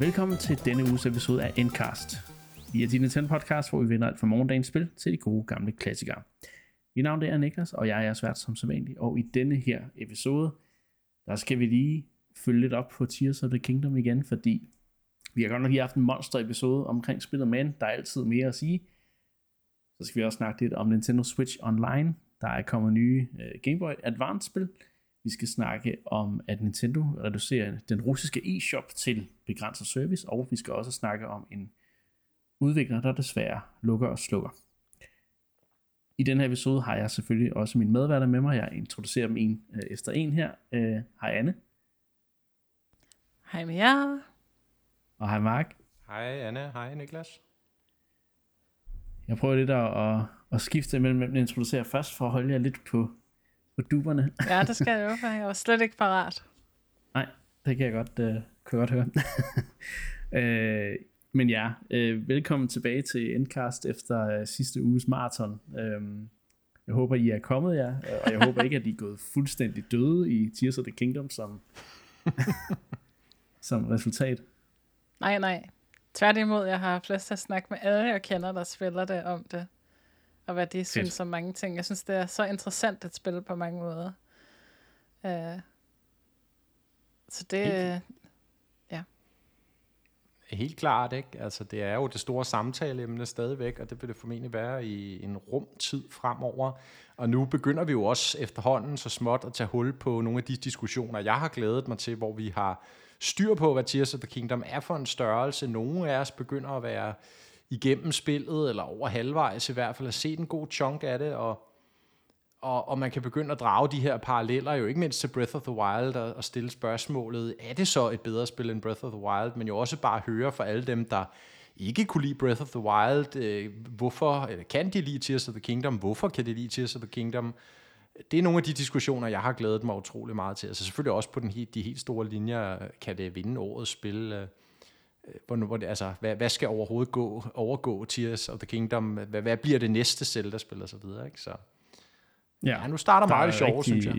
Velkommen til denne uges episode af Endcast. Vi er din Nintendo podcast, hvor vi vender alt fra morgendagens spil til de gode gamle klassikere. Mit navn er Niklas, og jeg er svært som sædvanlig. Og i denne her episode, der skal vi lige følge lidt op på Tears of the Kingdom igen, fordi vi har godt nok lige haft en monster episode omkring spillet, men der er altid mere at sige. Så skal vi også snakke lidt om Nintendo Switch Online. Der er kommet nye øh, Game Boy Advance spil. Vi skal snakke om, at Nintendo reducerer den russiske e-shop til begrænset service, og vi skal også snakke om en udvikler, der desværre lukker og slukker. I den her episode har jeg selvfølgelig også min medværter med mig. Jeg introducerer dem en øh, efter en her. Øh, hej Anne. Hej med jer. Og hej Mark. Hej Anne, hej Niklas. Jeg prøver lidt at, at, at skifte mellem, hvem jeg introducerer først, for at holde jer lidt på, på duberne. Ja, det skal jeg jo, for jeg var slet ikke parat. Nej, det kan jeg godt, uh, kan jeg godt høre. uh, men ja, uh, velkommen tilbage til Endcast efter uh, sidste uges maraton. Uh, jeg håber, I er kommet jer, ja, og jeg håber ikke, at I er gået fuldstændig døde i Tears of the Kingdom som, som resultat. Nej, nej. Tværtimod, jeg har til at snakke med alle, jeg kender, der spiller det om det. Og hvad de Fedt. synes om mange ting. Jeg synes, det er så interessant at spille på mange måder. Uh, så det, Helt. ja. Helt klart, ikke? Altså, det er jo det store samtaleemne stadigvæk, og det vil det formentlig være i en rum tid fremover. Og nu begynder vi jo også efterhånden så småt at tage hul på nogle af de diskussioner, jeg har glædet mig til, hvor vi har styr på, hvad Tears of the Kingdom er for en størrelse. Nogle af os begynder at være igennem spillet, eller over halvvejs i hvert fald, at se en god chunk af det, og, og, og man kan begynde at drage de her paralleller, jo ikke mindst til Breath of the Wild, og, og stille spørgsmålet, er det så et bedre spil end Breath of the Wild, men jo også bare høre fra alle dem, der ikke kunne lide Breath of the Wild, øh, hvorfor, eller kan de lide Tears of the Kingdom, hvorfor kan de lide Tears of the Kingdom, det er nogle af de diskussioner, jeg har glædet mig utrolig meget til. Altså selvfølgelig også på den helt, de helt store linjer, kan det vinde årets spil. Øh. Øh, hvor, hvor det, altså, hvad, hvad skal overhovedet gå, overgå Tears of the Kingdom? Hvad, hvad bliver det næste Zelda-spil og så videre, ikke? Så, ja, ja nu starter meget det sjovt, synes jeg.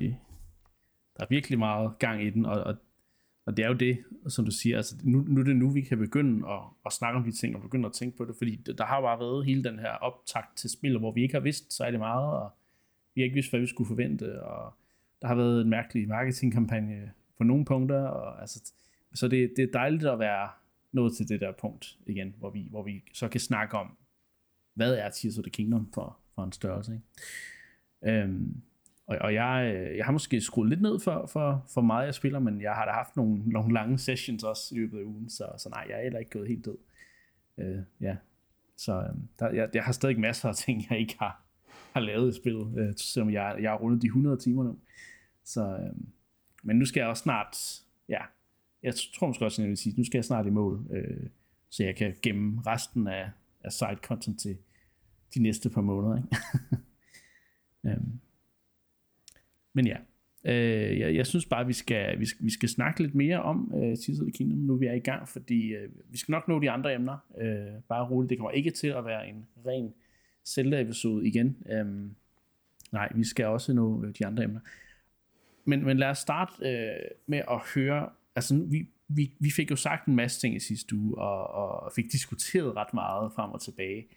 Der er virkelig meget gang i den, og, og, og det er jo det, som du siger, altså nu, nu er det nu, vi kan begynde at, at snakke om de ting, og begynde at tænke på det, fordi der har bare været hele den her optakt til spil, hvor vi ikke har vidst særlig meget, og vi har ikke vidst, hvad vi skulle forvente, og der har været en mærkelig marketingkampagne på nogle punkter, og altså, så det, det er dejligt at være nået til det der punkt igen, hvor vi, hvor vi så kan snakke om, hvad er Tears of the Kingdom for, for en størrelse. Ikke? Øhm, og, og jeg, øh, jeg har måske skruet lidt ned for, for, for meget, jeg spiller, men jeg har da haft nogle, nogle lange sessions også i løbet af ugen, så, så nej, jeg er heller ikke gået helt død. Øh, ja. Så øhm, der, jeg, jeg har stadig masser af ting, jeg ikke har, har lavet i spillet, øh, selvom jeg, jeg har rundet de 100 timer nu. Så, øh, men nu skal jeg også snart, ja, jeg tror måske også, at jeg vil sige, nu skal jeg snart i mål, øh, så jeg kan gemme resten af, af side content til de næste par måneder. Ikke? øhm. men ja, øh, jeg, jeg synes bare, vi skal, vi skal, vi skal snakke lidt mere om øh, Tears of the Kingdom, nu vi er i gang, fordi øh, vi skal nok nå de andre emner, øh, bare roligt. Det kommer ikke til at være en ren Zelda-episode igen. Um, nej, vi skal også nå øh, de andre emner. Men, men lad os starte øh, med at høre, altså vi, vi, vi fik jo sagt en masse ting i sidste uge, og, og fik diskuteret ret meget frem og tilbage.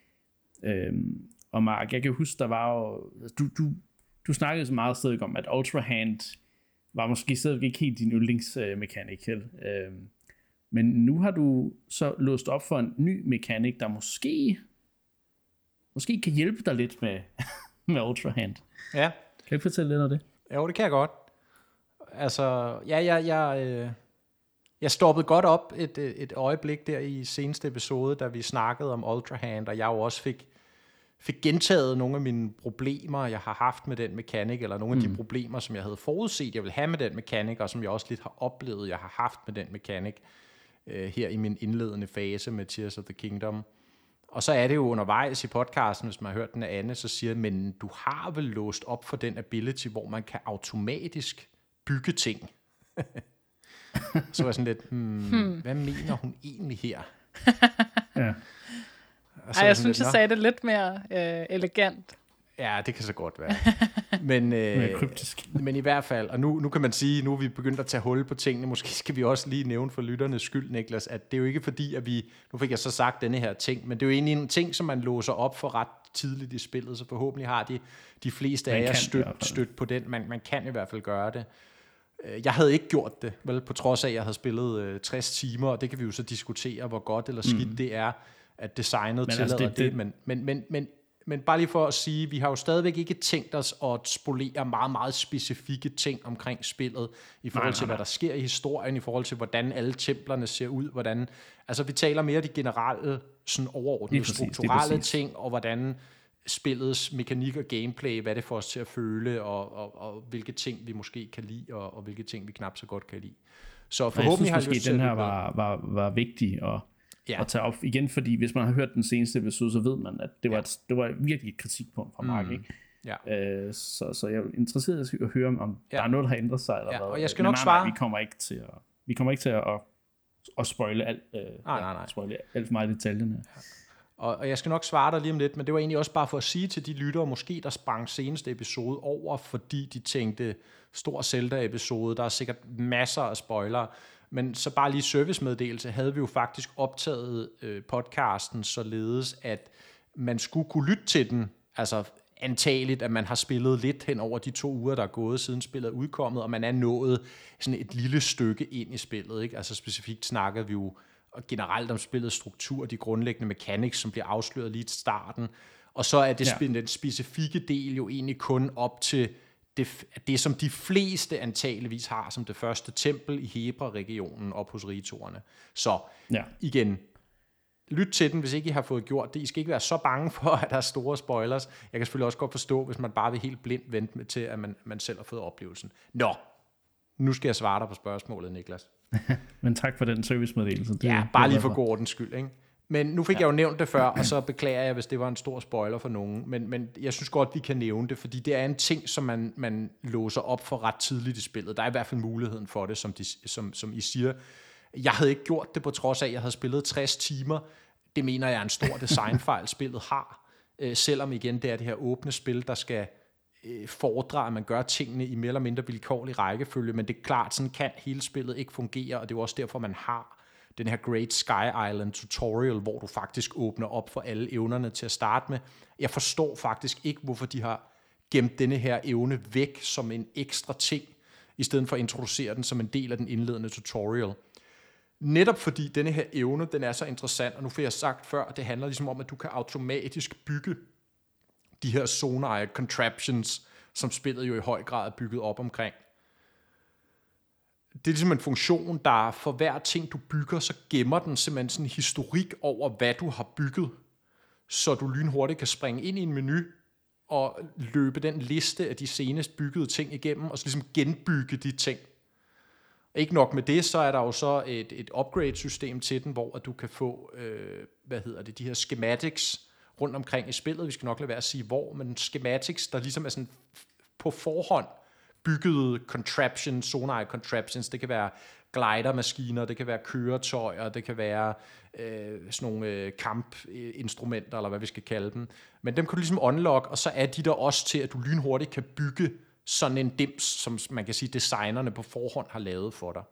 Øhm, og Mark, jeg kan huske, der var jo, altså, du, du, du snakkede så meget stadig om, at Ultra Hand var måske stadig ikke helt din yndlingsmekanik. Øh, øhm, men nu har du så låst op for en ny mekanik, der måske måske kan hjælpe dig lidt med, med Ultra Hand. Ja. Kan du fortælle lidt om det? Jo, det kan jeg godt. Altså, ja, jeg, jeg, øh, jeg stoppede godt op et, et øjeblik der i seneste episode, da vi snakkede om Ultra Hand, og jeg jo også fik, fik gentaget nogle af mine problemer, jeg har haft med den mekanik, eller nogle af mm. de problemer, som jeg havde forudset, jeg vil have med den mekanik, og som jeg også lidt har oplevet, jeg har haft med den mekanik øh, her i min indledende fase med Tears of the Kingdom. Og så er det jo undervejs i podcasten, hvis man har hørt den af Anne, så siger men du har vel låst op for den ability, hvor man kan automatisk bygge ting. så var jeg sådan lidt, hmm, hmm. hvad mener hun egentlig her? ja. Ej, jeg synes, lidt, jeg sagde det lidt mere øh, elegant. Ja, det kan så godt være. Men, øh, kryptisk. men i hvert fald, og nu, nu kan man sige, nu er vi begyndt at tage hul på tingene, måske skal vi også lige nævne for lytternes skyld, Niklas, at det er jo ikke fordi, at vi, nu fik jeg så sagt denne her ting, men det er jo egentlig en ting, som man låser op for ret tidligt i spillet, så forhåbentlig har de, de fleste man af jer stødt, støt på den. Man, man kan i hvert fald gøre det. Øh, jeg havde ikke gjort det, vel, på trods af, at jeg havde spillet øh, 60 timer, og det kan vi jo så diskutere, hvor godt eller skidt mm. det er, at designet men tillader altså det, det. det. Men, men, men, men, men bare lige for at sige, vi har jo stadigvæk ikke tænkt os at spolere meget, meget specifikke ting omkring spillet, i forhold nej, til, nej, hvad der sker i historien, i forhold til, hvordan alle templerne ser ud, hvordan... Altså, vi taler mere de generelle, sådan overordnede, præcis, strukturelle ting, og hvordan spillets mekanik og gameplay, hvad det får os til at føle, og, og, og hvilke ting vi måske kan lide, og, og hvilke ting vi knap så godt kan lide. Så forhåbentlig jeg synes har måske, den her var, var, var vigtig at, ja. at tage op igen, fordi hvis man har hørt den seneste episode, så ved man, at det var, ja. et, det var virkelig et kritikpunkt fra Mark, mm. ikke? Ja. Øh, så, så jeg er interesseret i at høre, om ja. der er noget, der har ændret sig, eller ja. hvad. Og jeg skal Men nok nej, svare... Nej, vi kommer ikke til at, vi kommer ikke til at, at, at spoile alt, øh, nej, nej, nej. spoile alt for meget i detaljerne. Ja. Og, og jeg skal nok svare dig lige om lidt, men det var egentlig også bare for at sige til de lyttere, måske der sprang seneste episode over, fordi de tænkte, stor Zelda-episode, der er sikkert masser af spoilere, men så bare lige servicemeddelelse, havde vi jo faktisk optaget øh, podcasten således, at man skulle kunne lytte til den, altså antageligt, at man har spillet lidt hen over de to uger, der er gået siden spillet er udkommet, og man er nået sådan et lille stykke ind i spillet. Ikke? Altså specifikt snakkede vi jo og generelt om spillets struktur, de grundlæggende mechanics, som bliver afsløret lige til starten. Og så er det ja. den specifikke del jo egentlig kun op til det, det, som de fleste antageligvis har som det første tempel i Hebra-regionen op hos ritorerne. Så ja. igen, lyt til den, hvis ikke I har fået gjort det. I skal ikke være så bange for, at der er store spoilers. Jeg kan selvfølgelig også godt forstå, hvis man bare vil helt blindt vente med til, at man, man selv har fået oplevelsen. Nå, nu skal jeg svare dig på spørgsmålet, Niklas. Men tak for den servicemeddelelse. Det, ja, bare lige for god ordens skyld. Ikke? Men nu fik ja. jeg jo nævnt det før, og så beklager jeg, hvis det var en stor spoiler for nogen. Men, men jeg synes godt, vi kan nævne det, fordi det er en ting, som man, man låser op for ret tidligt i spillet. Der er i hvert fald muligheden for det, som, de, som, som I siger. Jeg havde ikke gjort det på trods af, at jeg havde spillet 60 timer. Det mener jeg er en stor designfejl, spillet har. Øh, selvom igen, det er det her åbne spil, der skal øh, fordre, at man gør tingene i mere eller mindre vilkårlig rækkefølge, men det er klart, sådan kan hele spillet ikke fungere, og det er også derfor, man har den her Great Sky Island tutorial, hvor du faktisk åbner op for alle evnerne til at starte med. Jeg forstår faktisk ikke, hvorfor de har gemt denne her evne væk som en ekstra ting, i stedet for at introducere den som en del af den indledende tutorial. Netop fordi denne her evne, den er så interessant, og nu får jeg sagt før, at det handler ligesom om, at du kan automatisk bygge de her sonar contraptions, som spillet jo i høj grad er bygget op omkring. Det er ligesom en funktion, der for hver ting, du bygger, så gemmer den simpelthen sådan en historik over, hvad du har bygget, så du lynhurtigt kan springe ind i en menu og løbe den liste af de senest byggede ting igennem, og så ligesom genbygge de ting. Ikke nok med det, så er der jo så et, et upgrade-system til den, hvor at du kan få, øh, hvad hedder det, de her schematics, rundt omkring i spillet. Vi skal nok lade være at sige hvor, men schematics, der ligesom er sådan på forhånd byggede contraptions, sonar contraptions. Det kan være glidermaskiner, det kan være køretøjer, det kan være øh, sådan nogle øh, kampinstrumenter, eller hvad vi skal kalde dem. Men dem kan du ligesom unlock, og så er de der også til, at du lynhurtigt kan bygge sådan en dims, som man kan sige, designerne på forhånd har lavet for dig.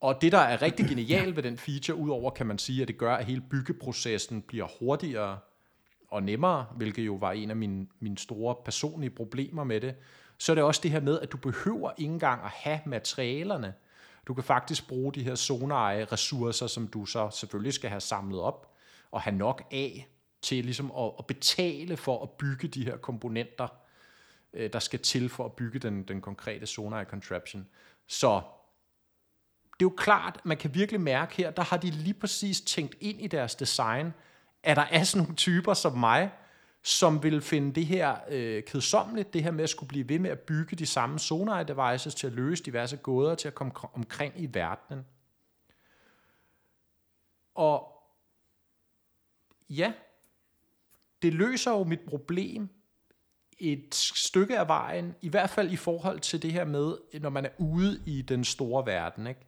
Og det, der er rigtig genialt ved den feature, udover kan man sige, at det gør, at hele byggeprocessen bliver hurtigere og nemmere, hvilket jo var en af mine, mine store personlige problemer med det, så er det også det her med, at du behøver ikke engang at have materialerne. Du kan faktisk bruge de her zoneeje ressourcer, som du så selvfølgelig skal have samlet op og have nok af til ligesom at, at betale for at bygge de her komponenter, øh, der skal til for at bygge den, den konkrete zoneeje contraption. Så det er jo klart, man kan virkelig mærke her, der har de lige præcis tænkt ind i deres design, at der er sådan nogle typer som mig, som vil finde det her øh, kedsommeligt, det her med at skulle blive ved med at bygge de samme sonar devices til at løse diverse gåder, til at komme omkring i verdenen. Og ja, det løser jo mit problem et stykke af vejen, i hvert fald i forhold til det her med, når man er ude i den store verden. Ikke?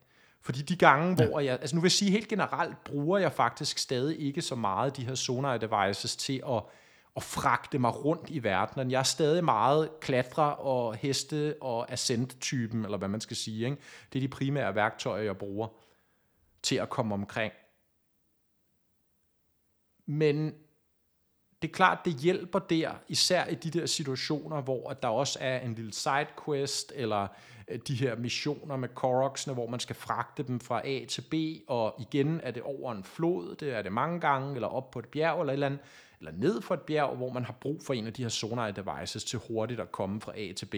Fordi de gange, ja. hvor jeg, altså nu vil jeg sige helt generelt, bruger jeg faktisk stadig ikke så meget de her sonar devices til at, at fragte mig rundt i verdenen. Jeg er stadig meget klatre og heste og ascent-typen, eller hvad man skal sige. Ikke? Det er de primære værktøjer, jeg bruger til at komme omkring. Men det er klart, det hjælper der, især i de der situationer, hvor der også er en lille sidequest, eller Øh, de her missioner med Koroksene, hvor man skal fragte dem fra A til B, og igen er det over en flod, det er det mange gange, eller op på et bjerg, eller et eller andet, eller ned for et bjerg, hvor man har brug for en af de her sonar devices til hurtigt at komme fra A til B.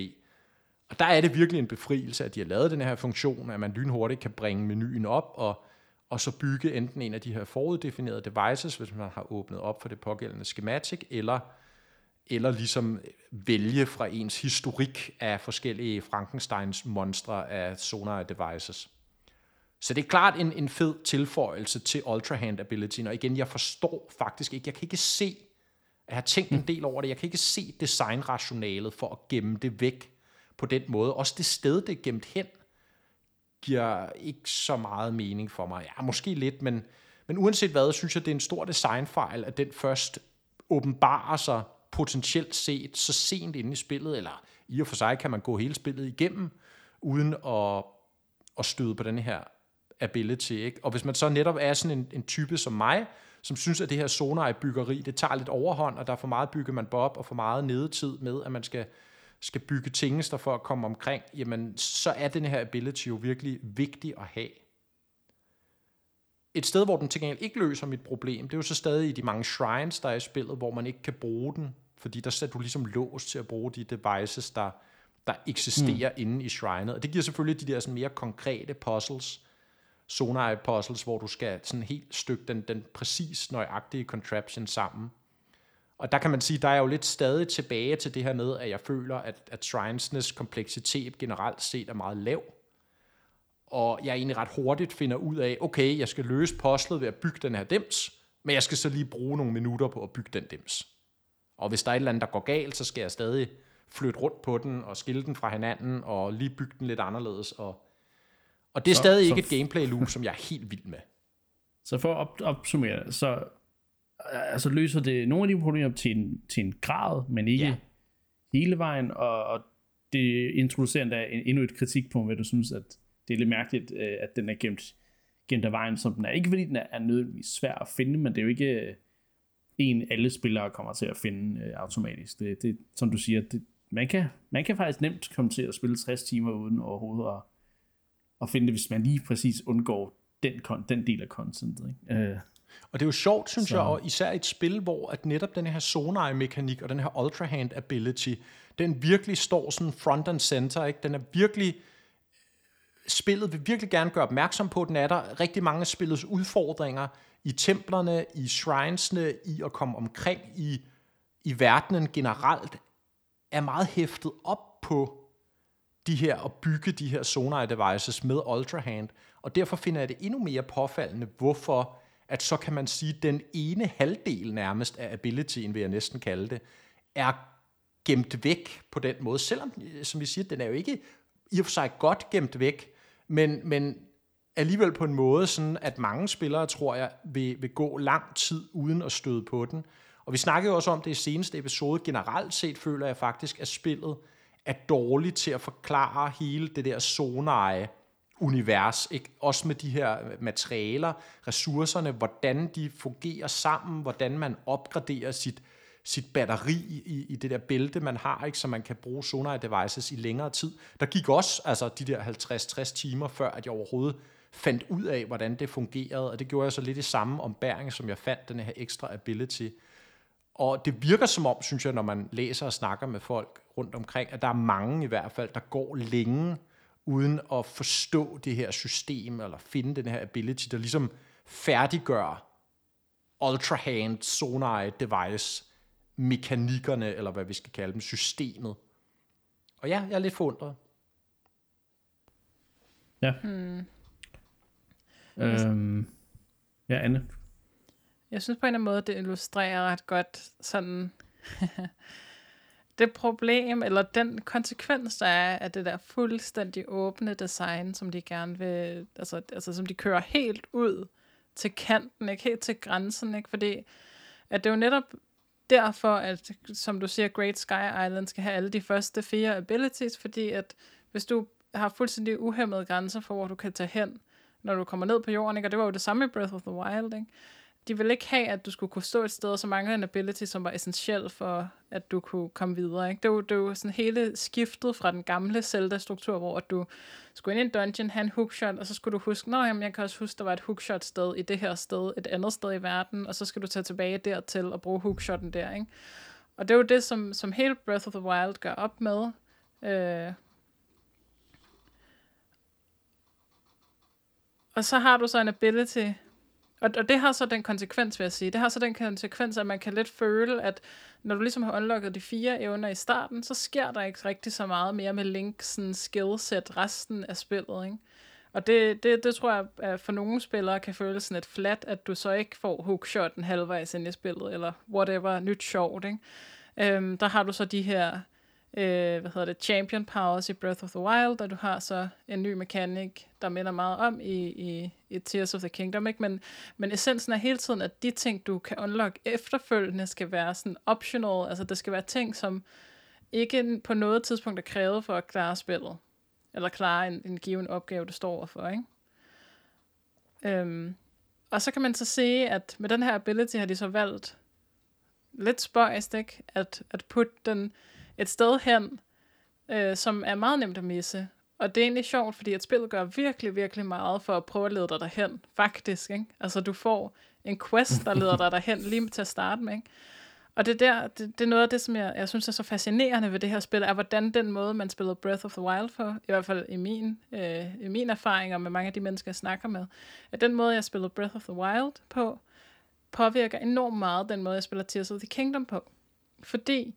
Og der er det virkelig en befrielse, at de har lavet den her funktion, at man lynhurtigt kan bringe menuen op, og og så bygge enten en af de her foruddefinerede devices, hvis man har åbnet op for det pågældende schematic, eller, eller ligesom vælge fra ens historik af forskellige Frankensteins monstre af sonar devices. Så det er klart en, en fed tilføjelse til Ultra Hand Ability, og igen, jeg forstår faktisk ikke, jeg kan ikke se, jeg har tænkt en del over det, jeg kan ikke se designrationalet for at gemme det væk på den måde. Også det sted, det er gemt hen, giver ikke så meget mening for mig. Ja, måske lidt, men, men uanset hvad, synes jeg, det er en stor designfejl, at den først åbenbarer sig potentielt set så sent inde i spillet, eller i og for sig kan man gå hele spillet igennem, uden at, at støde på den her ability. Ikke? Og hvis man så netop er sådan en, en type som mig, som synes, at det her sonar byggeri, det tager lidt overhånd, og der er for meget bygger man op, og for meget nedetid med, at man skal skal bygge tingester for at komme omkring, jamen så er den her ability jo virkelig vigtig at have. Et sted, hvor den til gengæld ikke løser mit problem, det er jo så stadig i de mange shrines, der er i spillet, hvor man ikke kan bruge den, fordi der sætter du ligesom låst til at bruge de devices, der, der eksisterer mm. inde i shrinet. Og det giver selvfølgelig de der sådan mere konkrete puzzles, sonar puzzles, hvor du skal sådan helt stykke den, den præcis nøjagtige contraption sammen. Og der kan man sige, der er jo lidt stadig tilbage til det her med, at jeg føler, at, at Shrinesnes kompleksitet generelt set er meget lav. Og jeg egentlig ret hurtigt finder ud af, okay, jeg skal løse puzzlet ved at bygge den her dims, men jeg skal så lige bruge nogle minutter på at bygge den dims. Og hvis der er et eller andet, der går galt, så skal jeg stadig flytte rundt på den og skille den fra hinanden og lige bygge den lidt anderledes. Og, og det er så, stadig så ikke et gameplay loop, som jeg er helt vild med. Så for at opsummere, så altså løser det nogle af de problemer til en, til en grad, men ikke ja. hele vejen, og, og det introducerer endda endnu et kritikpunkt, hvad du synes, at det er lidt mærkeligt, øh, at den er gemt, gemt af vejen, som den er. Ikke fordi den er nødvendigvis svær at finde, men det er jo ikke en, alle spillere kommer til at finde øh, automatisk. Det, det, som du siger, det, man, kan, man kan faktisk nemt komme til at spille 60 timer uden overhovedet at, at finde det, hvis man lige præcis undgår den, den del af contentet. Ikke? Og det er jo sjovt, synes så. jeg, og især et spil, hvor at netop den her sonar-mekanik og den her ultra hand ability, den virkelig står sådan front and center, ikke? Den er virkelig spillet vil virkelig gerne gøre opmærksom på, den er der rigtig mange af spillets udfordringer i templerne, i shrinesne, i at komme omkring i, i verdenen generelt, er meget hæftet op på de her, at bygge de her sonar devices med Ultra Hand, og derfor finder jeg det endnu mere påfaldende, hvorfor at så kan man sige, at den ene halvdel nærmest af abilityen, vil jeg næsten kalde det, er gemt væk på den måde. Selvom, som vi siger, den er jo ikke i og for sig godt gemt væk, men, men alligevel på en måde, sådan at mange spillere, tror jeg, vil, vil gå lang tid uden at støde på den. Og vi snakkede jo også om det i seneste episode. Generelt set føler jeg faktisk, at spillet er dårligt til at forklare hele det der zoneje univers, ikke? også med de her materialer, ressourcerne, hvordan de fungerer sammen, hvordan man opgraderer sit, sit batteri i, i det der bælte, man har, ikke? så man kan bruge sonar devices i længere tid. Der gik også altså, de der 50-60 timer, før at jeg overhovedet fandt ud af, hvordan det fungerede, og det gjorde jeg så lidt i samme ombæring, som jeg fandt den her ekstra ability. Og det virker som om, synes jeg, når man læser og snakker med folk rundt omkring, at der er mange i hvert fald, der går længe uden at forstå det her system, eller finde den her ability, der ligesom færdiggør Ultra Hand Sonar Device mekanikkerne, eller hvad vi skal kalde dem, systemet. Og ja, jeg er lidt forundret. Ja. Hmm. Øhm, ja, Anne. Jeg synes på en eller anden måde, det illustrerer ret godt sådan det problem, eller den konsekvens, der er af det der fuldstændig åbne design, som de gerne vil, altså, altså som de kører helt ud til kanten, ikke helt til grænsen, ikke? fordi at det er jo netop derfor, at, som du siger, Great Sky Island skal have alle de første fire abilities, fordi at hvis du har fuldstændig uhemmede grænser for, hvor du kan tage hen, når du kommer ned på jorden, ikke? og det var jo det samme i Breath of the Wild, ikke? De ville ikke have, at du skulle kunne stå et sted, og så mangler en ability, som var essentiel for, at du kunne komme videre. Ikke? Det, var, det var sådan hele skiftet fra den gamle Zelda-struktur, hvor du skulle ind i en dungeon, have en hookshot, og så skulle du huske, nå jamen, jeg kan også huske, der var et hookshot-sted i det her sted, et andet sted i verden, og så skal du tage tilbage dertil og bruge hookshotten der. Ikke? Og det er jo det, som, som hele Breath of the Wild gør op med. Øh, og så har du så en ability, og, og det har så den konsekvens, vil jeg sige. Det har så den konsekvens, at man kan lidt føle, at når du ligesom har unlocket de fire evner i starten, så sker der ikke rigtig så meget mere med Links skillset resten af spillet, ikke? Og det, det, det tror jeg, at for nogle spillere kan føles sådan et flat, at du så ikke får hookshoten halvvejs ind i spillet, eller whatever, nyt sjovt, ikke? Øhm, der har du så de her øh, hvad hedder det, champion powers i Breath of the Wild, og du har så en ny mekanik, der minder meget om i, i, i Tears of the Kingdom, ikke? Men, men essensen er hele tiden, at de ting, du kan unlock efterfølgende, skal være sådan optional, altså det skal være ting, som ikke på noget tidspunkt er krævet for at klare spillet, eller klare en, en given opgave, du står overfor, ikke? Øhm, og så kan man så se, at med den her ability har de så valgt lidt spøjst, ikke? At, at putte den et sted hen, øh, som er meget nemt at misse. Og det er egentlig sjovt, fordi at spillet gør virkelig, virkelig meget for at prøve at lede dig derhen, faktisk. Ikke? Altså du får en quest, der leder dig derhen lige til at starte med. Ikke? Og det, der, det, det er noget af det, som jeg, jeg synes er så fascinerende ved det her spil, er hvordan den måde, man spillede Breath of the Wild for, i hvert fald i min, øh, i min erfaring og med mange af de mennesker, jeg snakker med, at den måde, jeg spillede Breath of the Wild på, påvirker enormt meget den måde, jeg spiller Tears of the Kingdom på. Fordi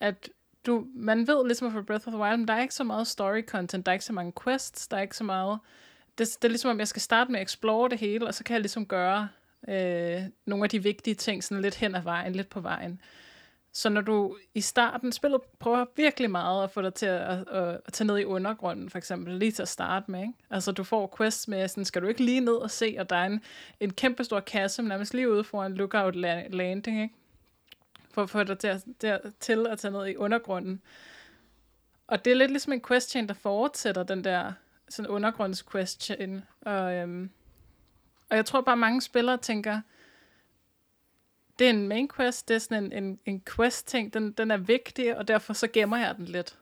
at du, man ved ligesom for Breath of the Wild, men der er ikke så meget story content, der er ikke så mange quests, der er ikke så meget... Det, det er ligesom, om jeg skal starte med at explore det hele, og så kan jeg ligesom gøre øh, nogle af de vigtige ting sådan lidt hen ad vejen, lidt på vejen. Så når du i starten spiller, prøver virkelig meget at få dig til at, at, at, at tage ned i undergrunden, for eksempel, lige til at starte med. Ikke? Altså du får quests med, sådan, skal du ikke lige ned og se, at der er en, en kæmpe stor kasse, nærmest lige ude foran lookout landing, ikke? For at få dig til at, til, til at tage ned i undergrunden. Og det er lidt ligesom en question, der fortsætter den der sådan undergrunds question. Og, øhm, og jeg tror bare, mange spillere tænker, det er en main quest, det er sådan en, en, en quest-ting, den, den er vigtig, og derfor så gemmer jeg den lidt.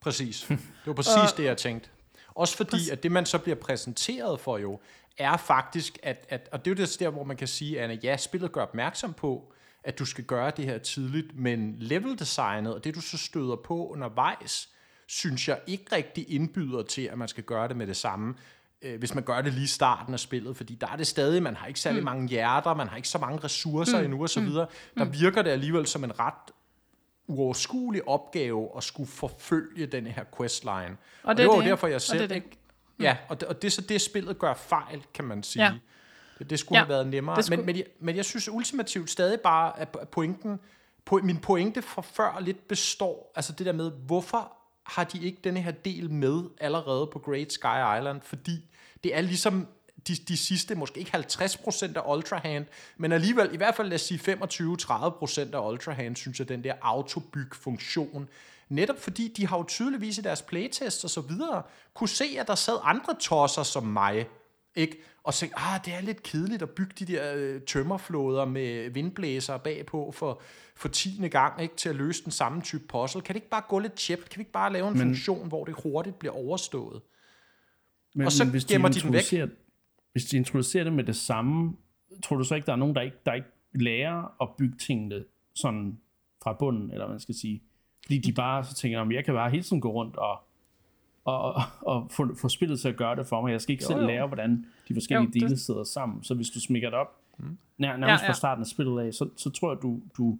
Præcis. Det var præcis og, det, jeg tænkte. Også fordi, præcis. at det man så bliver præsenteret for jo, er faktisk, at, at og det er jo det der, hvor man kan sige, at ja, spillet gør opmærksom på, at du skal gøre det her tidligt, men leveldesignet og det, du så støder på undervejs, synes jeg ikke rigtig indbyder til, at man skal gøre det med det samme, øh, hvis man gør det lige i starten af spillet, fordi der er det stadig, man har ikke særlig mm. mange hjerter, man har ikke så mange ressourcer mm. endnu og så mm. videre. Der mm. virker det alligevel som en ret uoverskuelig opgave at skulle forfølge den her questline. Og det, og det var det. derfor, jeg selv og det. Mm. Ja, og det, og det er så det, spillet gør fejl, kan man sige. Ja. Det, det skulle ja, have været nemmere. Skulle... Men, men, jeg, men jeg synes ultimativt stadig bare, at pointen, po, min pointe fra før lidt består, altså det der med, hvorfor har de ikke denne her del med allerede på Great Sky Island? Fordi det er ligesom de, de sidste, måske ikke 50% af Ultra Hand, men alligevel, i hvert fald lad os sige 25-30% af Ultra Hand, synes jeg, den der autobyg-funktion, netop fordi de har jo tydeligvis i deres playtest og så videre, kunne se, at der sad andre tosser som mig, ikke? Og så ah, det er lidt kedeligt at bygge de der øh, tømmerflåder med vindblæser bagpå for, for tiende gang, ikke? Til at løse den samme type puzzle. Kan det ikke bare gå lidt tjept? Kan vi ikke bare lave en men, funktion, hvor det hurtigt bliver overstået? Men, og så men hvis gemmer de, de den væk. Hvis de introducerer det med det samme, tror du så ikke, der er nogen, der ikke, der ikke lærer at bygge tingene sådan fra bunden, eller hvad man skal sige? Fordi de bare så tænker, at jeg kan bare hele tiden gå rundt og og, og få, få spillet til at gøre det for mig. Jeg skal ikke jo, selv jo. lære, hvordan de forskellige jo, dele det... sidder sammen. Så hvis du smækker det op, mm. nær, nærmest ja, ja. fra starten af spillet af, så, så tror jeg, du, du...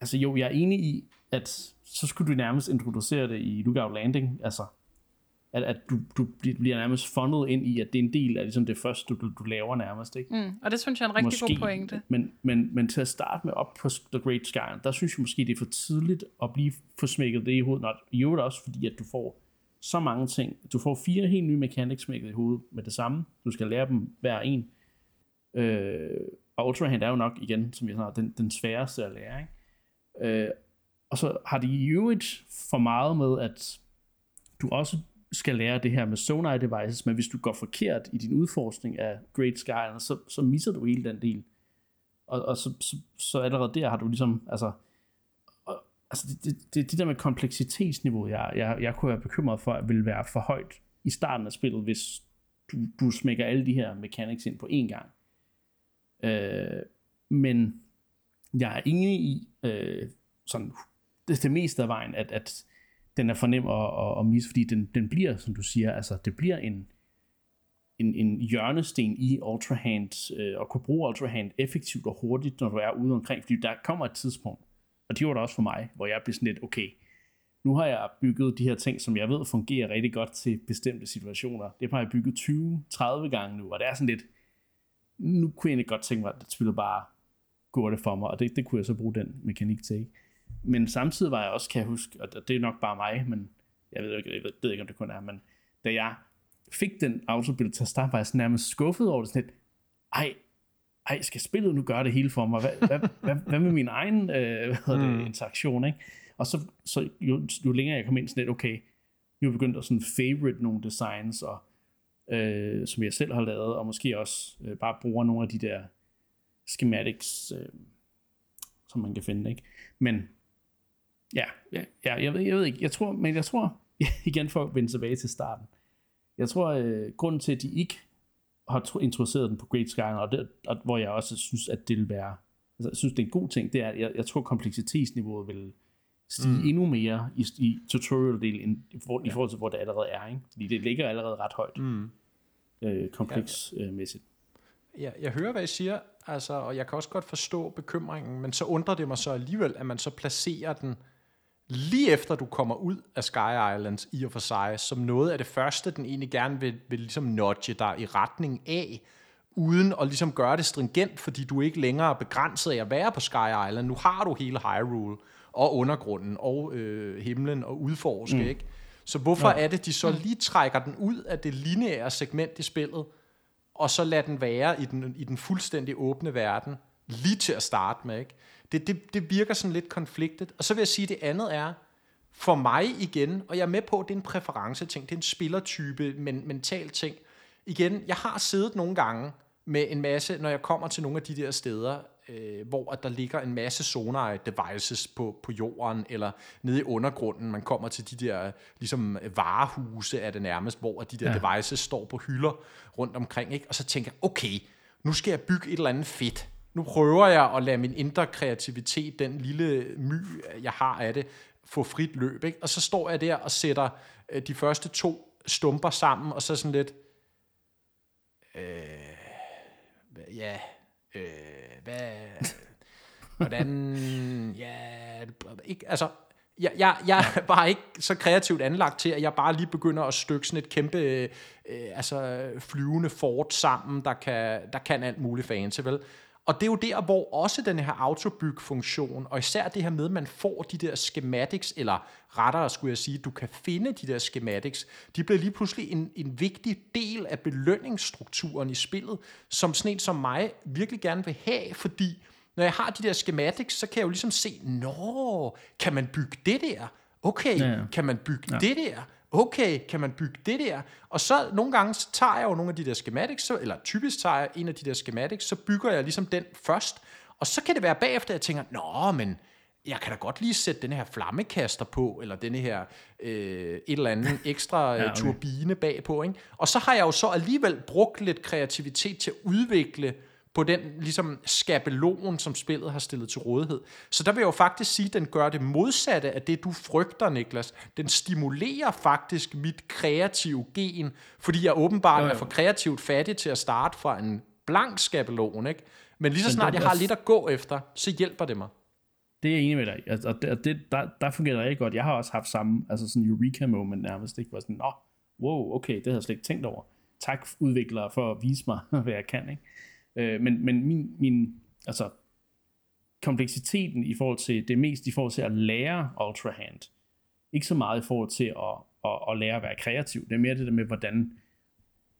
Altså jo, jeg er enig i, at så skulle du nærmest introducere det i Lookout Landing. Altså, at, at du, du bliver nærmest fundet ind i, at det er en del af ligesom det første, du, du laver nærmest. Ikke? Mm, og det synes jeg er en rigtig måske, god pointe. Men, men, men til at starte med op på The Great Sky, der synes jeg måske, det er for tidligt at blive få smækket det i hovedet. Not, I øvrigt også, fordi at du får så mange ting. Du får fire helt nye mechanics med i hovedet med det samme. Du skal lære dem hver en. Øh, og Ultra Hand er jo nok igen, som jeg snakker, den, den sværeste at lære. Ikke? Øh, og så har de i øvrigt for meget med, at du også skal lære det her med sonar devices, men hvis du går forkert i din udforskning af Great Sky, så, så misser du hele den del. Og, og så, så, så allerede der har du ligesom, altså, altså det, det, det, det der med kompleksitetsniveau, jeg, jeg, jeg kunne være bekymret for, at vil være for højt i starten af spillet, hvis du, du smækker alle de her mechanics ind på én gang. Øh, men jeg er enig i, øh, sådan, det, det meste af vejen, at, at den er for nem at, at, at misse, fordi den, den bliver, som du siger, altså det bliver en, en, en hjørnesten i Ultrahand, øh, og kunne bruge Ultrahand effektivt og hurtigt, når du er ude omkring, fordi der kommer et tidspunkt, og det var det også for mig, hvor jeg blev sådan lidt, okay, nu har jeg bygget de her ting, som jeg ved fungerer rigtig godt til bestemte situationer. Det har jeg bygget 20-30 gange nu, og det er sådan lidt, nu kunne jeg egentlig godt tænke mig, at det spillet bare gå det for mig, og det, det kunne jeg så bruge den mekanik til. Ikke? Men samtidig var jeg også, kan jeg huske, og det er nok bare mig, men jeg ved ikke, jeg ved, ved ikke om det kun er, men da jeg fik den autobil til at starte, var jeg sådan nærmest skuffet over det, sådan lidt, ej, ej, skal spillet nu gøre det hele for mig? Hvad, hvad, hvad, hvad med min egen øh, hvad det, mm. interaktion? Ikke? Og så, så jo, jo længere jeg kom ind, sådan lidt, okay, vi har begyndt at sådan favorite nogle designs, og, øh, som jeg selv har lavet, og måske også øh, bare bruger nogle af de der schematics, øh, som man kan finde. Ikke? Men ja, ja, ja jeg, ved, jeg ved ikke, jeg tror, men jeg tror, igen for at vende tilbage til starten, jeg tror, øh, grunden til, at de ikke har introduceret den på Great Sky, og, det, og hvor jeg også synes, at det vil være, altså, jeg synes, det er en god ting, det er, at jeg, jeg tror, kompleksitetsniveauet vil stige mm. endnu mere i, i tutorial-delen, end, i, for, ja. i forhold til, hvor det allerede er. Ikke? Fordi det ligger allerede ret højt, mm. øh, kompleksmæssigt. Ja, ja, jeg hører, hvad I siger, altså, og jeg kan også godt forstå bekymringen, men så undrer det mig så alligevel, at man så placerer den lige efter du kommer ud af Sky Islands i og for sig, som noget af det første, den egentlig gerne vil, vil ligesom nudge dig i retning af, uden at ligesom gøre det stringent, fordi du ikke længere er begrænset af at være på Sky Island. Nu har du hele Hyrule og undergrunden og øh, himlen og udforske, mm. ikke? Så hvorfor ja. er det, de så lige trækker den ud af det lineære segment i spillet, og så lader den være i den, i den fuldstændig åbne verden, lige til at starte med, ikke? Det, det, det virker sådan lidt konfliktet. Og så vil jeg sige, at det andet er, for mig igen, og jeg er med på, at det er en præference-ting, det er en spillertype, men mental ting. Igen, jeg har siddet nogle gange med en masse, når jeg kommer til nogle af de der steder, øh, hvor at der ligger en masse sonar devices på, på jorden, eller nede i undergrunden, man kommer til de der ligesom varehuse er det nærmest, hvor de der ja. devices står på hylder rundt omkring, ikke? og så tænker jeg, okay, nu skal jeg bygge et eller andet fedt, nu prøver jeg at lade min indre kreativitet, den lille my, jeg har af det, få frit løb. Ikke? Og så står jeg der og sætter øh, de første to stumper sammen, og så sådan lidt, øh, ja, øh, hvad, hvordan, ja, ikke, altså, jeg, jeg, jeg er bare ikke så kreativt anlagt til, at jeg bare lige begynder at stykke sådan et kæmpe øh, altså flyvende fort sammen, der kan, der kan alt muligt fancy, vel? Og det er jo der, hvor også den her autobyg-funktion, og især det her med, at man får de der schematics, eller rettere skulle jeg sige, du kan finde de der schematics, de bliver lige pludselig en, en vigtig del af belønningsstrukturen i spillet, som sådan en som mig virkelig gerne vil have, fordi når jeg har de der schematics, så kan jeg jo ligesom se, nå, kan man bygge det der? Okay, ja, ja. kan man bygge ja. det der? Okay, kan man bygge det der? Og så nogle gange så tager jeg jo nogle af de der schematics, så, eller typisk tager jeg en af de der schematics, så bygger jeg ligesom den først, og så kan det være bagefter, at jeg tænker, nå, men jeg kan da godt lige sætte den her flammekaster på, eller denne her øh, et eller andet ekstra ja, okay. turbine bagpå. Ikke? Og så har jeg jo så alligevel brugt lidt kreativitet til at udvikle på den ligesom skabelon, som spillet har stillet til rådighed. Så der vil jeg jo faktisk sige, at den gør det modsatte af det, du frygter, Niklas. Den stimulerer faktisk mit kreative gen, fordi jeg åbenbart ja, ja. er for kreativt fattig til at starte fra en blank skabelon, ikke? Men lige så snart jeg har lidt at gå efter, så hjælper det mig. Det er jeg enig med dig altså, Og det, det, der, der fungerer det rigtig godt. Jeg har også haft samme, altså sådan en eureka-moment nærmest, ikke? Hvor sådan, nå, wow, okay, det havde jeg slet ikke tænkt over. Tak udviklere for at vise mig, hvad jeg kan, ikke? Øh, men men min, min, altså, kompleksiteten i forhold til, det mest i forhold til at lære Ultra Hand. Ikke så meget i forhold til at, at, at lære at være kreativ. Det er mere det der med, hvordan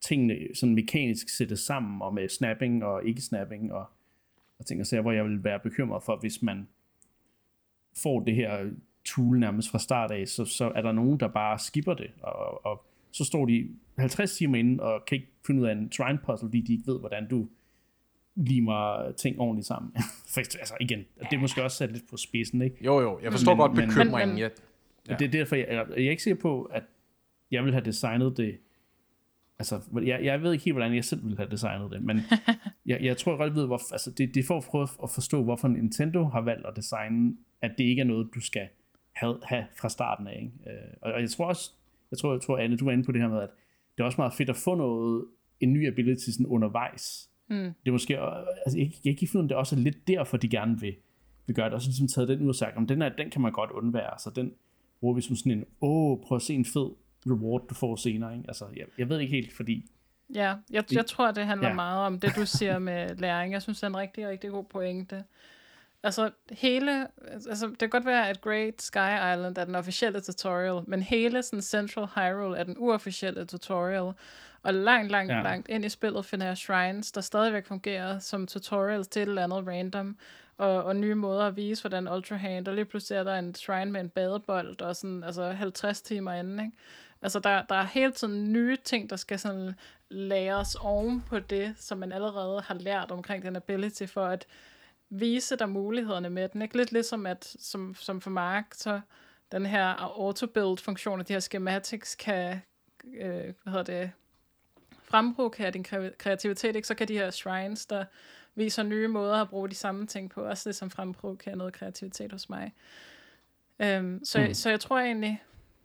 tingene sådan mekanisk sættes sammen, og med snapping og ikke snapping, og og ting og sager, hvor jeg vil være bekymret for, hvis man får det her tool nærmest fra start af, så, så er der nogen, der bare skipper det, og, og så står de 50 timer inde og kan ikke finde ud af en trine puzzle, fordi de ikke ved, hvordan du limer ting ordentligt sammen. For, altså igen, det er måske også sat lidt på spidsen, ikke? Jo, jo, jeg forstår men, godt bekymringen. Men, ja. Det er derfor, jeg, jeg, jeg er ikke sikker på, at jeg vil have designet det altså, jeg, jeg ved ikke helt, hvordan jeg selv ville have designet det, men jeg, jeg tror godt, jeg ved, hvor, altså, det, det er for at prøve at forstå, hvorfor Nintendo har valgt at designe, at det ikke er noget, du skal have, have fra starten af. Ikke? Øh, og, og jeg tror også, jeg tror, jeg tror, Anne, du var inde på det her med, at det er også meget fedt at få noget, en ny ability sådan undervejs. Mm. Det er måske, altså, jeg, jeg kan ikke finde, det er også lidt derfor, de gerne vil, vil gøre det. Og så ligesom taget den ud og sagt, om den, er, den kan man godt undvære, så den bruger vi som sådan en, åh, prøv at se en fed reward, du får senere. Ikke? Altså, jeg, jeg ved ikke helt, fordi... Ja, jeg, jeg tror, det handler ja. meget om det, du siger med læring. Jeg synes, det er en rigtig, rigtig god pointe. Altså, hele... Altså, det kan godt være, at Great Sky Island er den officielle tutorial, men hele sådan Central Hyrule er den uofficielle tutorial. Og langt, langt, ja. langt ind i spillet finder jeg shrines, der stadigvæk fungerer som tutorials til et eller andet random, og, og nye måder at vise, hvordan Ultra Hand, og lige pludselig er der en shrine med en badebold, og sådan, altså 50 timer inden, ikke? Altså, der, der er hele tiden nye ting, der skal sådan læres oven på det, som man allerede har lært omkring den ability, for at vise dig mulighederne med den. Ikke? Lidt ligesom, at, som, som for Mark, så den her auto-build-funktion, de her schematics kan, øh, hvad hedder det, fremprovokere din kreativitet, ikke? så kan de her shrines, der viser nye måder at bruge de samme ting på, også det som fremprovokerer noget kreativitet hos mig. Um, så, mm. så jeg tror egentlig,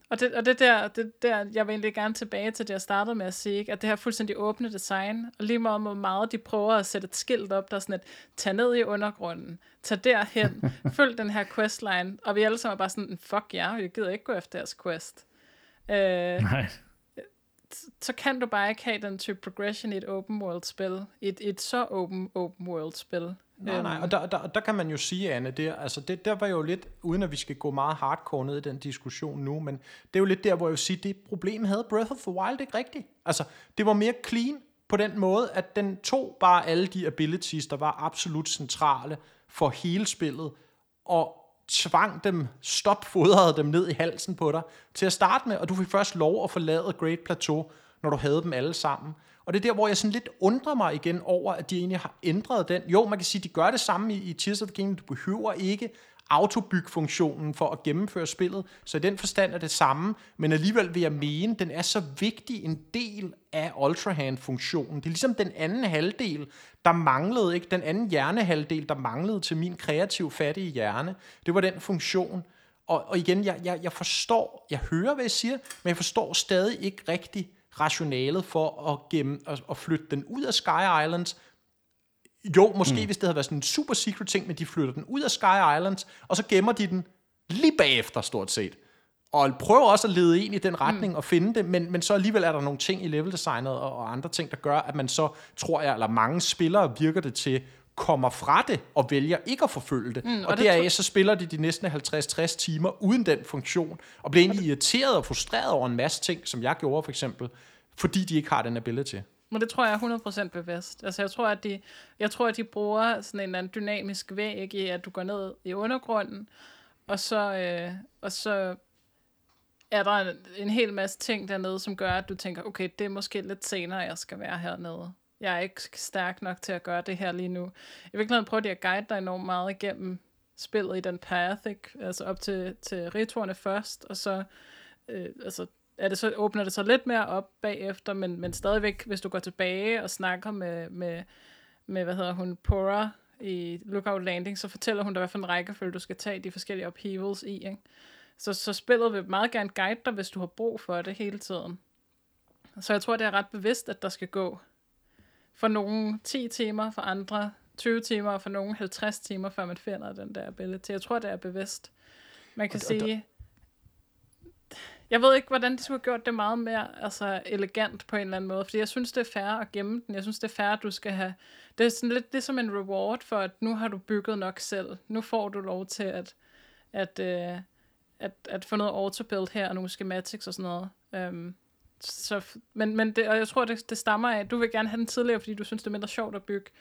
og det, og det der, det der, jeg vil egentlig gerne tilbage til det, jeg startede med at sige, ikke? at det her fuldstændig åbne design, og lige meget hvor meget de prøver at sætte et skilt op, der er sådan et, tag ned i undergrunden, tag derhen, følg den her questline, og vi alle sammen er bare sådan, fuck ja, yeah, jeg gider ikke gå efter deres quest. Øh, Nej. Så kan du bare ikke have den type progression i et open world spil, et, et så open, open world spil. Nej, nej, og der, der, der kan man jo sige, Anne, det, altså det, der var jo lidt, uden at vi skal gå meget hardcore ned i den diskussion nu, men det er jo lidt der, hvor jeg vil sige, det problem havde Breath of the Wild ikke rigtigt. Altså, det var mere clean på den måde, at den tog bare alle de abilities, der var absolut centrale for hele spillet, og tvang dem, stopfodrede dem ned i halsen på dig til at starte med, og du fik først lov at forlade Great Plateau, når du havde dem alle sammen. Og det er der, hvor jeg sådan lidt undrer mig igen over, at de egentlig har ændret den. Jo, man kan sige, at de gør det samme i, i Tears of the Kingdom. Du behøver ikke autobyg-funktionen for at gennemføre spillet, så i den forstand er det samme, men alligevel vil jeg mene, den er så vigtig en del af Ultra Hand-funktionen. Det er ligesom den anden halvdel, der manglede, ikke? Den anden hjernehalvdel, der manglede til min kreativ fattige hjerne. Det var den funktion. Og, og igen, jeg, jeg, jeg forstår, jeg hører, hvad jeg siger, men jeg forstår stadig ikke rigtigt, rationalet for at, gemme, at, at flytte den ud af Sky Islands. Jo, måske mm. hvis det havde været sådan en super secret ting, men de flytter den ud af Sky Islands, og så gemmer de den lige bagefter stort set. Og prøver også at lede ind i den retning mm. og finde det, men, men så alligevel er der nogle ting i leveldesignet og, og andre ting, der gør, at man så, tror jeg, eller mange spillere virker det til, kommer fra det og vælger ikke at forfølge det. Mm, og, og deraf så spiller de de næste 50-60 timer uden den funktion, og bliver egentlig irriteret og frustreret over en masse ting, som jeg gjorde for eksempel, fordi de ikke har den ability. Men det tror jeg er 100% bevidst. Altså jeg tror, at de, jeg tror, at de bruger sådan en eller anden dynamisk væg i, at du går ned i undergrunden, og så, øh, og så er der en, en hel masse ting dernede, som gør, at du tænker, okay, det er måske lidt senere, jeg skal være hernede jeg er ikke stærk nok til at gøre det her lige nu. I virkeligheden prøver de at guide dig enormt meget igennem spillet i den path, ikke? altså op til, til retorerne først, og så, øh, altså, er det så, åbner det så lidt mere op bagefter, men, men stadigvæk, hvis du går tilbage og snakker med, med, med hvad hedder hun, Pora i Lookout Landing, så fortæller hun dig, hvad for en rækkefølge du skal tage de forskellige upheavals i. Ikke? Så, så spillet vil meget gerne guide dig, hvis du har brug for det hele tiden. Så jeg tror, det er ret bevidst, at der skal gå for nogle 10 timer, for andre 20 timer, og for nogle 50 timer, før man finder den der ability. Jeg tror, det er bevidst. Man kan og, sige... Jeg ved ikke, hvordan de skulle have gjort det meget mere altså, elegant på en eller anden måde, fordi jeg synes, det er fair at gemme den. Jeg synes, det er fair, at du skal have... Det er sådan lidt det er som en reward for, at nu har du bygget nok selv. Nu får du lov til at, at, øh, at, at få noget autobuild her, og nogle schematics og sådan noget. Um, så, men, men det, og jeg tror, det, det stammer af, at du vil gerne have den tidligere, fordi du synes, det er mindre sjovt at bygge.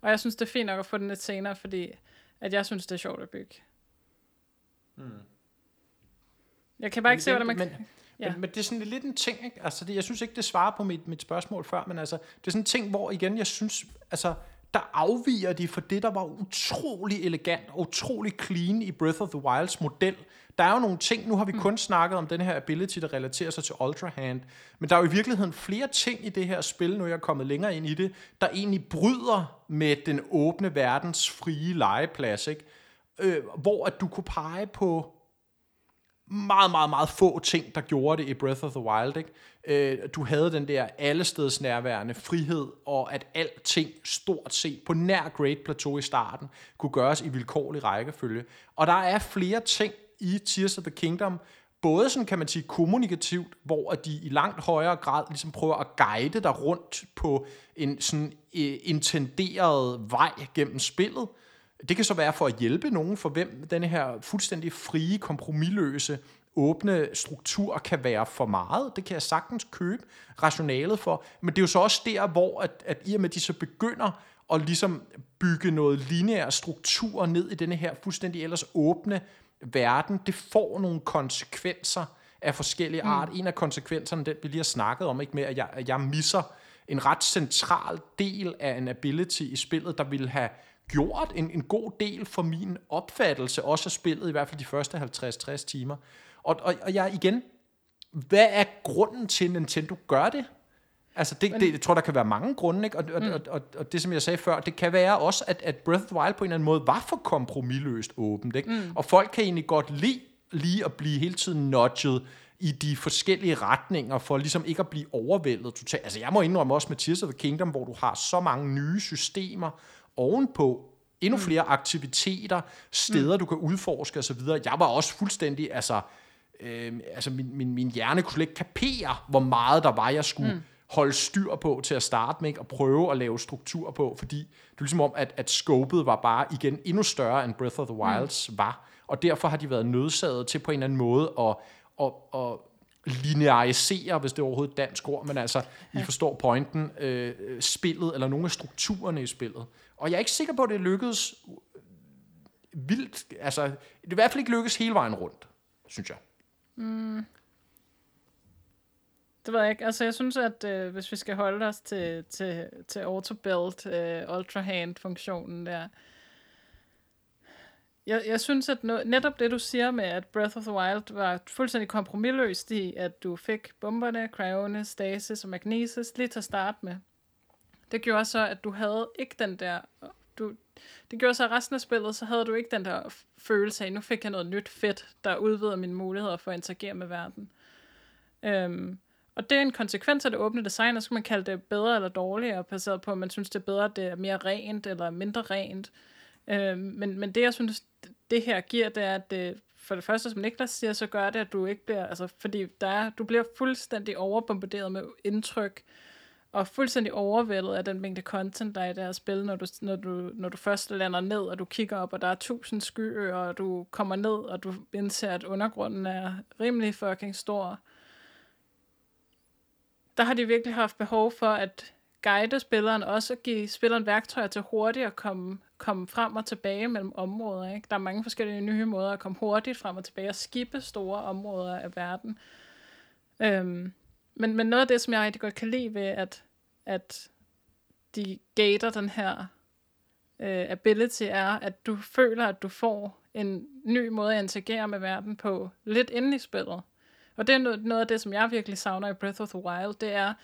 Og jeg synes, det er fint nok at få den lidt senere, fordi at jeg synes, det er sjovt at bygge. Hmm. Jeg kan bare ikke men, se, hvordan man men, Ja. Men, men det er sådan lidt en ting, ikke? Altså, det, jeg synes ikke, det svarer på mit, mit spørgsmål før, men altså, det er sådan en ting, hvor igen, jeg synes, altså, der afviger de fra det, der var utrolig elegant og utrolig clean i Breath of the Wilds model. Der er jo nogle ting, nu har vi mm. kun snakket om den her ability, der relaterer sig til Ultra Hand, men der er jo i virkeligheden flere ting i det her spil, nu er jeg kommet længere ind i det, der egentlig bryder med den åbne verdens frie legeplads, ikke? Øh, hvor at du kunne pege på meget, meget, meget få ting, der gjorde det i Breath of the Wild. Ikke? Øh, du havde den der allesteds nærværende frihed, og at alting stort set på nær Great Plateau i starten kunne gøres i vilkårlig rækkefølge. Og der er flere ting i Tears of the Kingdom, både sådan kan man sige kommunikativt, hvor de i langt højere grad ligesom prøver at guide dig rundt på en sådan øh, intenderet vej gennem spillet, det kan så være for at hjælpe nogen, for hvem den her fuldstændig frie, kompromilløse, åbne struktur kan være for meget. Det kan jeg sagtens købe rationalet for. Men det er jo så også der, hvor at, at i og med, at de så begynder at ligesom bygge noget lineær struktur ned i denne her fuldstændig ellers åbne verden, det får nogle konsekvenser af forskellige mm. art. En af konsekvenserne, den vi lige har snakket om, ikke med, at jeg, at jeg misser en ret central del af en ability i spillet, der ville have gjort en, en god del for min opfattelse, også af spillet, i hvert fald de første 50-60 timer. Og, og, og jeg igen, hvad er grunden til, at Nintendo gør det? Altså, det, det, jeg tror, der kan være mange grunde, ikke? Og, og, mm. og, og, og det, som jeg sagde før, det kan være også, at, at Breath of the Wild på en eller anden måde var for kompromilløst åbent, ikke? Mm. Og folk kan egentlig godt lide lige at blive hele tiden nudget i de forskellige retninger, for ligesom ikke at blive overvældet totalt. Altså, jeg må indrømme også med Tears of the Kingdom, hvor du har så mange nye systemer, ovenpå endnu mm. flere aktiviteter, steder, mm. du kan udforske osv. Jeg var også fuldstændig, altså, øh, altså min, min, min hjerne kunne slet ikke kapere, hvor meget der var, jeg skulle mm. holde styr på til at starte med, og prøve at lave struktur på, fordi det er ligesom om, at, at scopet var bare igen endnu større, end Breath of the Wilds mm. var, og derfor har de været nødsaget til på en eller anden måde at, at, at linearisere, hvis det er overhovedet et dansk ord, men altså. I forstår pointen, øh, spillet, eller nogle af strukturerne i spillet. Og jeg er ikke sikker på, at det lykkedes vildt. Altså, det er i hvert fald ikke lykkedes hele vejen rundt, synes jeg. Mm. Det ved jeg ikke. Altså, jeg synes, at øh, hvis vi skal holde os til, til, til auto-build, øh, ultra hand-funktionen der, jeg, jeg synes, at no, netop det, du siger med, at Breath of the Wild var fuldstændig kompromilløst i, at du fik bomberne, cryones, stasis og magnesis lige til at starte med. Det gjorde så, at du havde ikke den der... Du, det gjorde så, at resten af spillet, så havde du ikke den der følelse af, nu fik jeg noget nyt fedt, der udvider mine muligheder for at interagere med verden. Øhm, og det er en konsekvens af det åbne design, og så kan man kalde det bedre eller dårligere, baseret på, om man synes, det er bedre, det er mere rent eller mindre rent. Øhm, men, men det, jeg synes, det her giver, det er, at det, for det første, som Niklas siger, så gør det, at du ikke bliver, altså, fordi der er, du bliver fuldstændig overbombarderet med indtryk, og fuldstændig overvældet af den mængde content, der er i det spil, når du, når, du, når du først lander ned, og du kigger op, og der er tusind skyer, og du kommer ned, og du indser, at undergrunden er rimelig fucking stor. Der har de virkelig haft behov for at guide spilleren, også at give spilleren værktøjer til hurtigt at komme, komme frem og tilbage mellem områder. Ikke? Der er mange forskellige nye måder at komme hurtigt frem og tilbage og skippe store områder af verden. Øhm, men, men noget af det, som jeg rigtig godt kan lide ved, at, at de gater den her øh, ability, er, at du føler, at du får en ny måde at interagere med verden på lidt inden i spillet. Og det er noget, noget af det, som jeg virkelig savner i Breath of the Wild, det er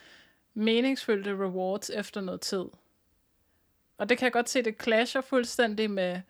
meningsfyldte rewards efter noget tid. Og det kan jeg godt se, det clasher fuldstændig med,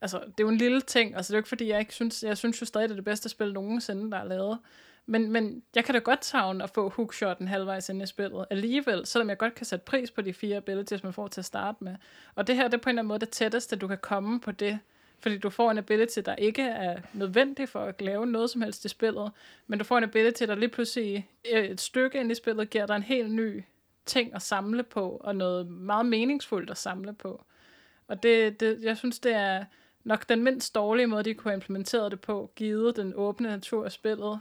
altså det er jo en lille ting, altså det er jo ikke fordi, jeg ikke synes, jeg synes jo stadig, det er det bedste spil nogensinde, der er lavet. Men, men jeg kan da godt savne at få hookshoten halvvejs ind i spillet alligevel, selvom jeg godt kan sætte pris på de fire abilities, man får til at starte med. Og det her, det er på en eller anden måde det tætteste, du kan komme på det, fordi du får en ability, der ikke er nødvendig for at lave noget som helst i spillet, men du får en ability, der lige pludselig øh, et stykke ind i spillet giver dig en helt ny ting at samle på, og noget meget meningsfuldt at samle på. Og det, det, jeg synes, det er nok den mindst dårlige måde, de kunne have implementeret det på, givet den åbne natur af spillet,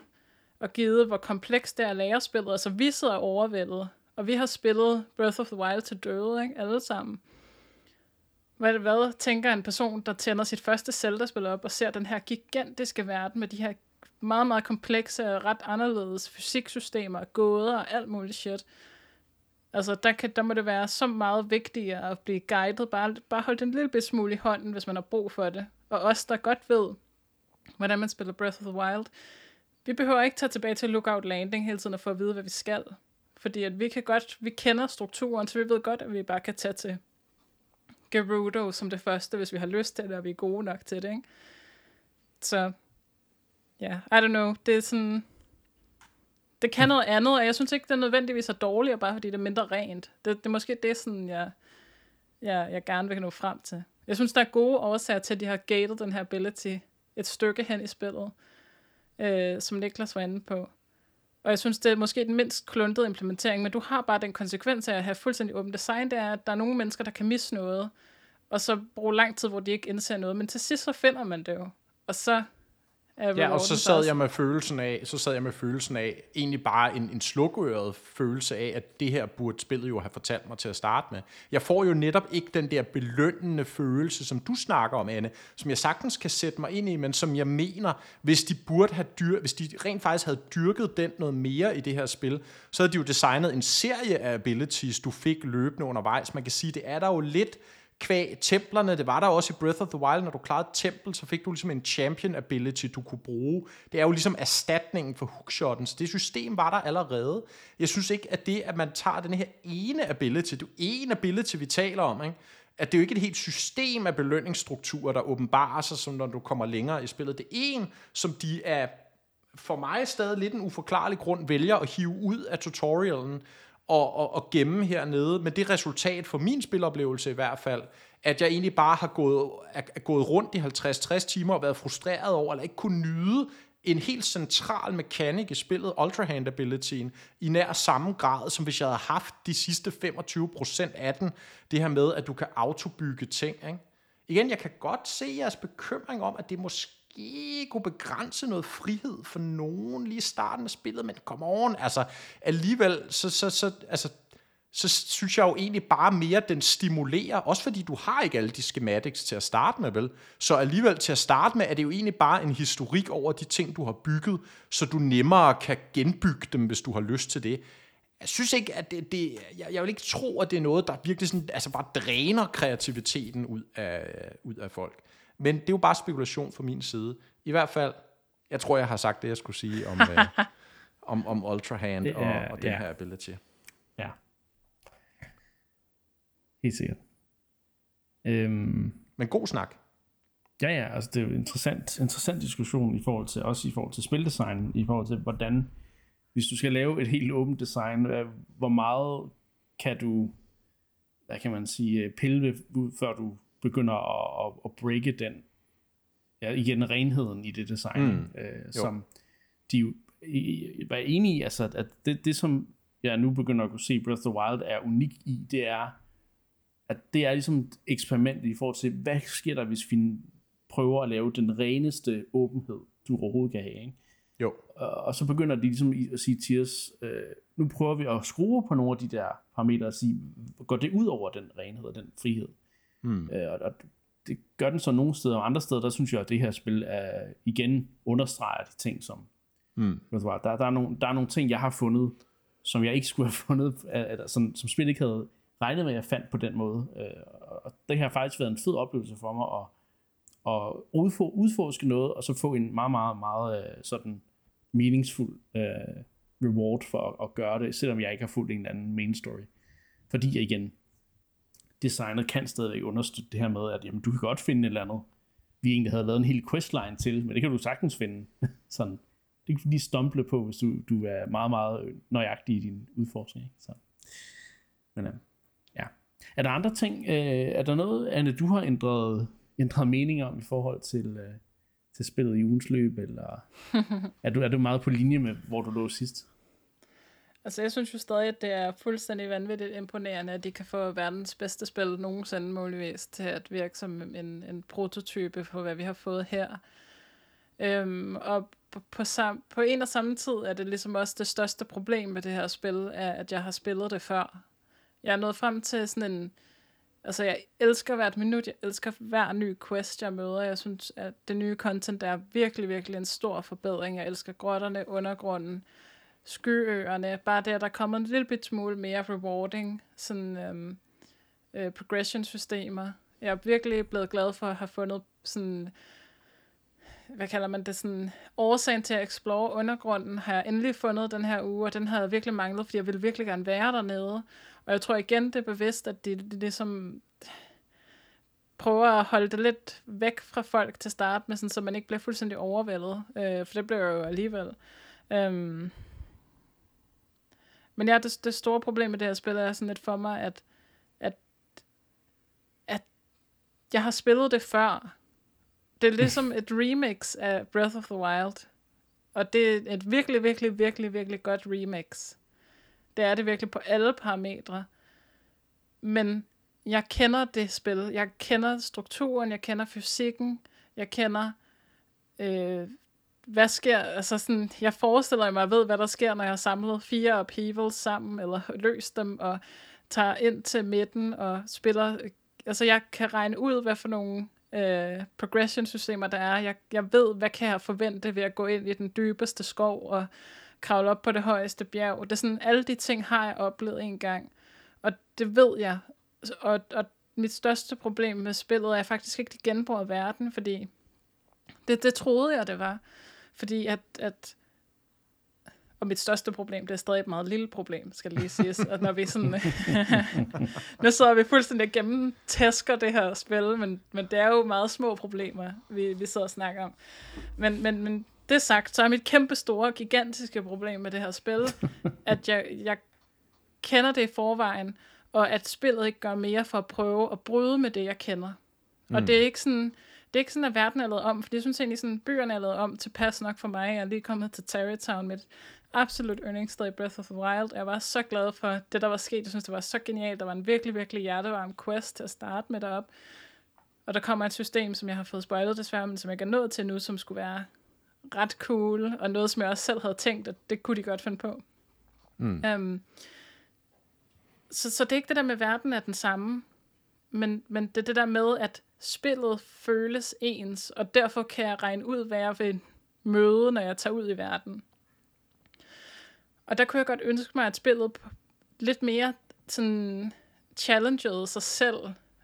og givet, hvor komplekst det er at lære spillet. Altså, vi sidder overvældet, og vi har spillet Breath of the Wild til døde, ikke? alle sammen. hvad, hvad tænker en person, der tænder sit første Zelda-spil op og ser den her gigantiske verden med de her meget, meget komplekse og ret anderledes fysiksystemer, gåder og alt muligt shit. Altså, der, kan, der må det være så meget vigtigere at blive guidet. Bare, bare holde en lille bit smule i hånden, hvis man har brug for det. Og os, der godt ved, hvordan man spiller Breath of the Wild, vi behøver ikke tage tilbage til Lookout Landing hele tiden og få at vide, hvad vi skal. Fordi at vi kan godt, vi kender strukturen, så vi ved godt, at vi bare kan tage til Gerudo som det første, hvis vi har lyst til det, og vi er gode nok til det, ikke? Så, ja, yeah, I don't know, det er sådan, det kan noget andet, og jeg synes ikke, det er nødvendigvis er dårligere, bare fordi det er mindre rent. Det, det er måske det, sådan, jeg, jeg, jeg gerne vil nå frem til. Jeg synes, der er gode årsager til, at de har gated den her ability et stykke hen i spillet, øh, som Niklas var inde på. Og jeg synes, det er måske den mindst kluntede implementering, men du har bare den konsekvens af at have fuldstændig åbent design, det er, at der er nogle mennesker, der kan misse noget, og så bruge lang tid, hvor de ikke indser noget, men til sidst så finder man det jo. Og så Ja, og så sad jeg med følelsen af, så sad jeg med følelsen af, egentlig bare en, en slukøret følelse af, at det her burde spillet jo have fortalt mig til at starte med. Jeg får jo netop ikke den der belønnende følelse, som du snakker om, Anne, som jeg sagtens kan sætte mig ind i, men som jeg mener, hvis de burde have dyr, hvis de rent faktisk havde dyrket den noget mere i det her spil, så havde de jo designet en serie af abilities, du fik løbende undervejs. Man kan sige, det er der jo lidt kvæg templerne, det var der også i Breath of the Wild, når du klarede et tempel, så fik du ligesom en champion ability, du kunne bruge. Det er jo ligesom erstatningen for hookshotten, så det system var der allerede. Jeg synes ikke, at det, at man tager den her ene ability, det er jo en ability, vi taler om, ikke? at det er jo ikke et helt system af belønningsstrukturer, der åbenbarer sig, som når du kommer længere i spillet. Det er en, som de er for mig stadig lidt en uforklarlig grund vælger at hive ud af tutorialen, og, og, og gemme hernede, men det resultat for min spiloplevelse i hvert fald, at jeg egentlig bare har gået, er, gået rundt i 50-60 timer og været frustreret over, eller ikke kunne nyde en helt central mekanik i spillet, Ultra Hand Abilityen, i nær samme grad, som hvis jeg havde haft de sidste 25% af den, det her med, at du kan autobygge ting. Ikke? Igen, jeg kan godt se jeres bekymring om, at det måske måske kunne begrænse noget frihed for nogen lige i starten af spillet, men kom on, altså alligevel, så, så, så, altså, så synes jeg jo egentlig bare mere, at den stimulerer, også fordi du har ikke alle de schematics til at starte med, vel? Så alligevel til at starte med, er det jo egentlig bare en historik over de ting, du har bygget, så du nemmere kan genbygge dem, hvis du har lyst til det. Jeg synes ikke, at det, det jeg, jeg vil ikke tro, at det er noget, der virkelig sådan, altså bare dræner kreativiteten ud af, ud af folk. Men det er jo bare spekulation fra min side. I hvert fald, jeg tror, jeg har sagt det, jeg skulle sige om, øh, om, om Ultra Hand er, og, og den ja. her ability. Ja. Helt sikkert. Øhm, Men god snak. Ja, ja, altså det er jo en interessant, interessant diskussion i forhold til, også i forhold til spildesign, i forhold til, hvordan, hvis du skal lave et helt åbent design, hvor meget kan du, hvad kan man sige, pille ved, før du begynder at, at, at breake den, ja, igen, renheden i det design, mm. øh, som de jo var enige i, altså, at det, det, som jeg nu begynder at kunne se Breath of the Wild er unik i, det er, at det er ligesom et eksperiment i forhold til, hvad sker der, hvis vi prøver at lave den reneste åbenhed, du overhovedet kan have, ikke? Jo. Og, og så begynder de ligesom at sige til os, øh, nu prøver vi at skrue på nogle af de der parametre og sige, går det ud over den renhed og den frihed? Mm. Øh, og, og det gør den så nogle steder, og andre steder, der synes jeg, at det her spil er, igen understreger de ting, som mm. der, der, er nogle, der er nogle ting, jeg har fundet, som jeg ikke skulle have fundet, eller som, som spil ikke havde regnet med, at jeg fandt på den måde. Øh, og det har faktisk været en fed oplevelse for mig, at, at udfor, udforske noget, og så få en meget, meget, meget øh, sådan meningsfuld uh, reward for at, at gøre det, selvom jeg ikke har fulgt en eller anden main story. Fordi igen, designet kan stadigvæk understøtte det her med, at jamen, du kan godt finde et eller andet, vi egentlig havde lavet en hel questline til, men det kan du sagtens finde. sådan. Det kan du lige stumple på, hvis du, du er meget, meget nøjagtig i din udforskning. Så. Men øh, ja. Er der andre ting, øh, er der noget, Anne, du har ændret, ændret mening om i forhold til, øh, til spillet i ugens løb, eller er du, er du meget på linje med, hvor du lå sidst? Altså, jeg synes jo stadig, at det er fuldstændig vanvittigt imponerende, at de kan få verdens bedste spil nogensinde muligvis til at virke som en, en prototype for, hvad vi har fået her. Øhm, og på, på, sam, på en og samme tid er det ligesom også det største problem med det her spil, er, at jeg har spillet det før. Jeg er nået frem til sådan en, Altså, jeg elsker hvert minut, jeg elsker hver ny quest, jeg møder. Jeg synes, at det nye content er virkelig, virkelig en stor forbedring. Jeg elsker grotterne, undergrunden, skyøerne. Bare det, at der kommer en lille bit smule mere rewarding, sådan øhm, øh, progression-systemer. Jeg er virkelig blevet glad for at have fundet sådan hvad kalder man det, sådan, årsagen til at explore undergrunden, har jeg endelig fundet den her uge, og den havde jeg virkelig manglet, fordi jeg ville virkelig gerne være dernede. Og jeg tror igen, det er bevidst, at det, det, det som prøver at holde det lidt væk fra folk til start med, sådan, så man ikke bliver fuldstændig overvældet. Øh, for det bliver jo alligevel. Øhm. Men ja, det, det store problem med det her spil er sådan lidt for mig, at, at, at jeg har spillet det før, det er ligesom et remix af Breath of the Wild. Og det er et virkelig, virkelig, virkelig, virkelig godt remix. Det er det virkelig på alle parametre. Men jeg kender det spil. Jeg kender strukturen, jeg kender fysikken, jeg kender, øh, hvad sker, altså sådan, jeg forestiller mig, at jeg ved, hvad der sker, når jeg har samlet fire upheavals sammen, eller løst dem, og tager ind til midten og spiller, øh, altså jeg kan regne ud, hvad for nogle øh, progression-systemer, der er. Jeg, jeg ved, hvad kan jeg forvente ved at gå ind i den dybeste skov og kravle op på det højeste bjerg. Det er sådan, alle de ting har jeg oplevet en gang. Og det ved jeg. Og, og mit største problem med spillet er faktisk ikke de genbrug verden, fordi det, det troede jeg, det var. Fordi at, at og mit største problem, det er stadig et meget lille problem, skal lige siges. At når vi sådan, nu sidder vi fuldstændig gennem tæsker det her spil, men, men det er jo meget små problemer, vi, vi sidder og snakker om. Men, men, men det sagt, så er mit kæmpe store, gigantiske problem med det her spil, at jeg, jeg kender det i forvejen, og at spillet ikke gør mere for at prøve at bryde med det, jeg kender. Mm. Og det er ikke sådan, det er ikke sådan, at verden er lavet om, for jeg synes egentlig, sådan, byerne er lavet om tilpas nok for mig. Jeg er lige kommet til Tarrytown med absolut yndlingssted i Breath of the Wild. Jeg var så glad for det, der var sket. Jeg synes, det var så genialt. Der var en virkelig, virkelig hjertevarm quest til at starte med derop. Og der kommer et system, som jeg har fået spoilet desværre, men som jeg ikke er nået til nu, som skulle være ret cool, og noget, som jeg også selv havde tænkt, at det kunne de godt finde på. Mm. Um, så, så det er ikke det der med, at verden er den samme, men, men det er det der med, at spillet føles ens, og derfor kan jeg regne ud, hvad jeg vil møde, når jeg tager ud i verden. Og der kunne jeg godt ønske mig, at spillet lidt mere sådan challengede sig selv,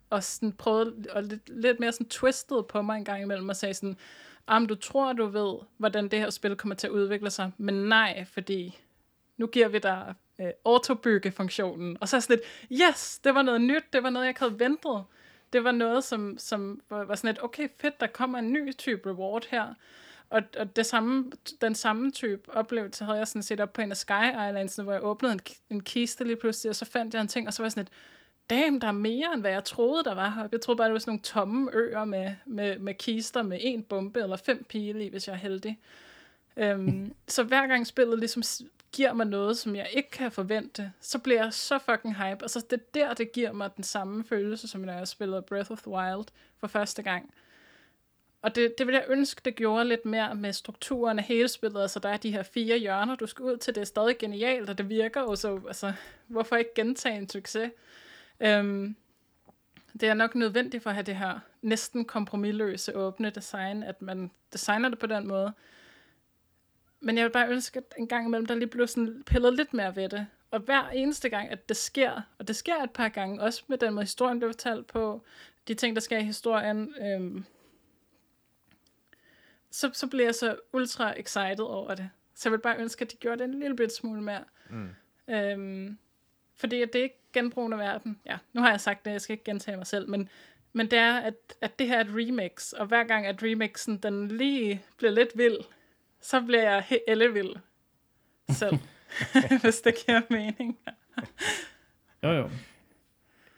og sådan prøvede, og lidt, lidt mere sådan twistede på mig en gang imellem, og sagde sådan, om du tror, du ved, hvordan det her spil kommer til at udvikle sig, men nej, fordi nu giver vi dig øh, autobygge-funktionen. Og så er sådan lidt, yes, det var noget nyt, det var noget, jeg ikke havde ventet. Det var noget, som, som var, var sådan lidt, okay, fedt, der kommer en ny type reward her. Og, og det samme, den samme type oplevelse havde jeg sådan set op på en af Sky Islands, hvor jeg åbnede en, en kiste lige pludselig, og så fandt jeg en ting, og så var jeg sådan et, damn, der er mere, end hvad jeg troede, der var heroppe. Jeg troede bare, det var sådan nogle tomme øer med, med, med kister med en bombe eller fem pile i, hvis jeg er heldig. Um, så hver gang spillet ligesom giver mig noget, som jeg ikke kan forvente, så bliver jeg så fucking hype. Og så det er der, det giver mig den samme følelse, som når jeg spillede Breath of the Wild for første gang. Og det, det vil jeg ønske, det gjorde lidt mere med strukturen af hele spillet. Altså, der er de her fire hjørner, du skal ud til. Det er stadig genialt, og det virker jo så... Altså, hvorfor ikke gentage en succes? Øhm, det er nok nødvendigt for at have det her næsten kompromilløse åbne design, at man designer det på den måde. Men jeg vil bare ønske, at en gang imellem, der lige blev sådan pillet lidt mere ved det. Og hver eneste gang, at det sker, og det sker et par gange, også med den måde historien blev fortalt på, de ting, der sker i historien, øhm, så, så bliver jeg så ultra excited over det. Så jeg vil bare ønske, at de gjorde det en lille bit smule mere. Mm. Øhm, fordi det er ikke genbrugende verden. Ja, nu har jeg sagt det, jeg skal ikke gentage mig selv, men, men det er, at, at det her er et remix, og hver gang at remixen den lige bliver lidt vild, så bliver jeg helt ellevild selv, hvis det giver mening. jo, jo.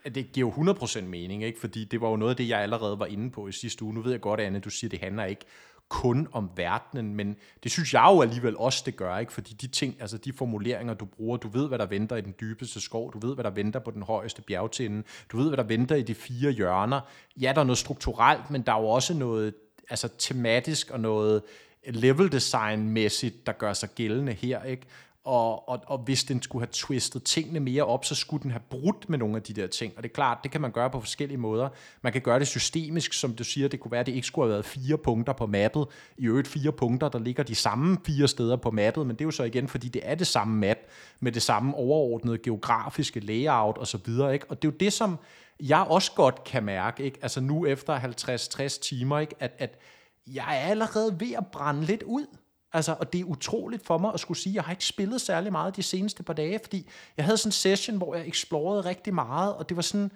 Det giver jo 100% mening, ikke? fordi det var jo noget af det, jeg allerede var inde på i sidste uge. Nu ved jeg godt, Anne, du siger, det handler ikke kun om verdenen, men det synes jeg jo alligevel også, det gør, ikke? fordi de ting, altså de formuleringer, du bruger, du ved, hvad der venter i den dybeste skov, du ved, hvad der venter på den højeste bjergtinde, du ved, hvad der venter i de fire hjørner. Ja, der er noget strukturelt, men der er jo også noget altså tematisk og noget level design-mæssigt, der gør sig gældende her, ikke? og, og, og hvis den skulle have twistet tingene mere op, så skulle den have brudt med nogle af de der ting. Og det er klart, det kan man gøre på forskellige måder. Man kan gøre det systemisk, som du siger, det kunne være, at det ikke skulle have været fire punkter på mappet. I øvrigt fire punkter, der ligger de samme fire steder på mappet, men det er jo så igen, fordi det er det samme map, med det samme overordnede geografiske layout og så videre. Ikke? Og det er jo det, som jeg også godt kan mærke, ikke? altså nu efter 50-60 timer, ikke? At, at jeg er allerede ved at brænde lidt ud. Altså, og det er utroligt for mig at skulle sige, at jeg har ikke spillet særlig meget de seneste par dage, fordi jeg havde sådan en session, hvor jeg eksplorerede rigtig meget, og det var sådan,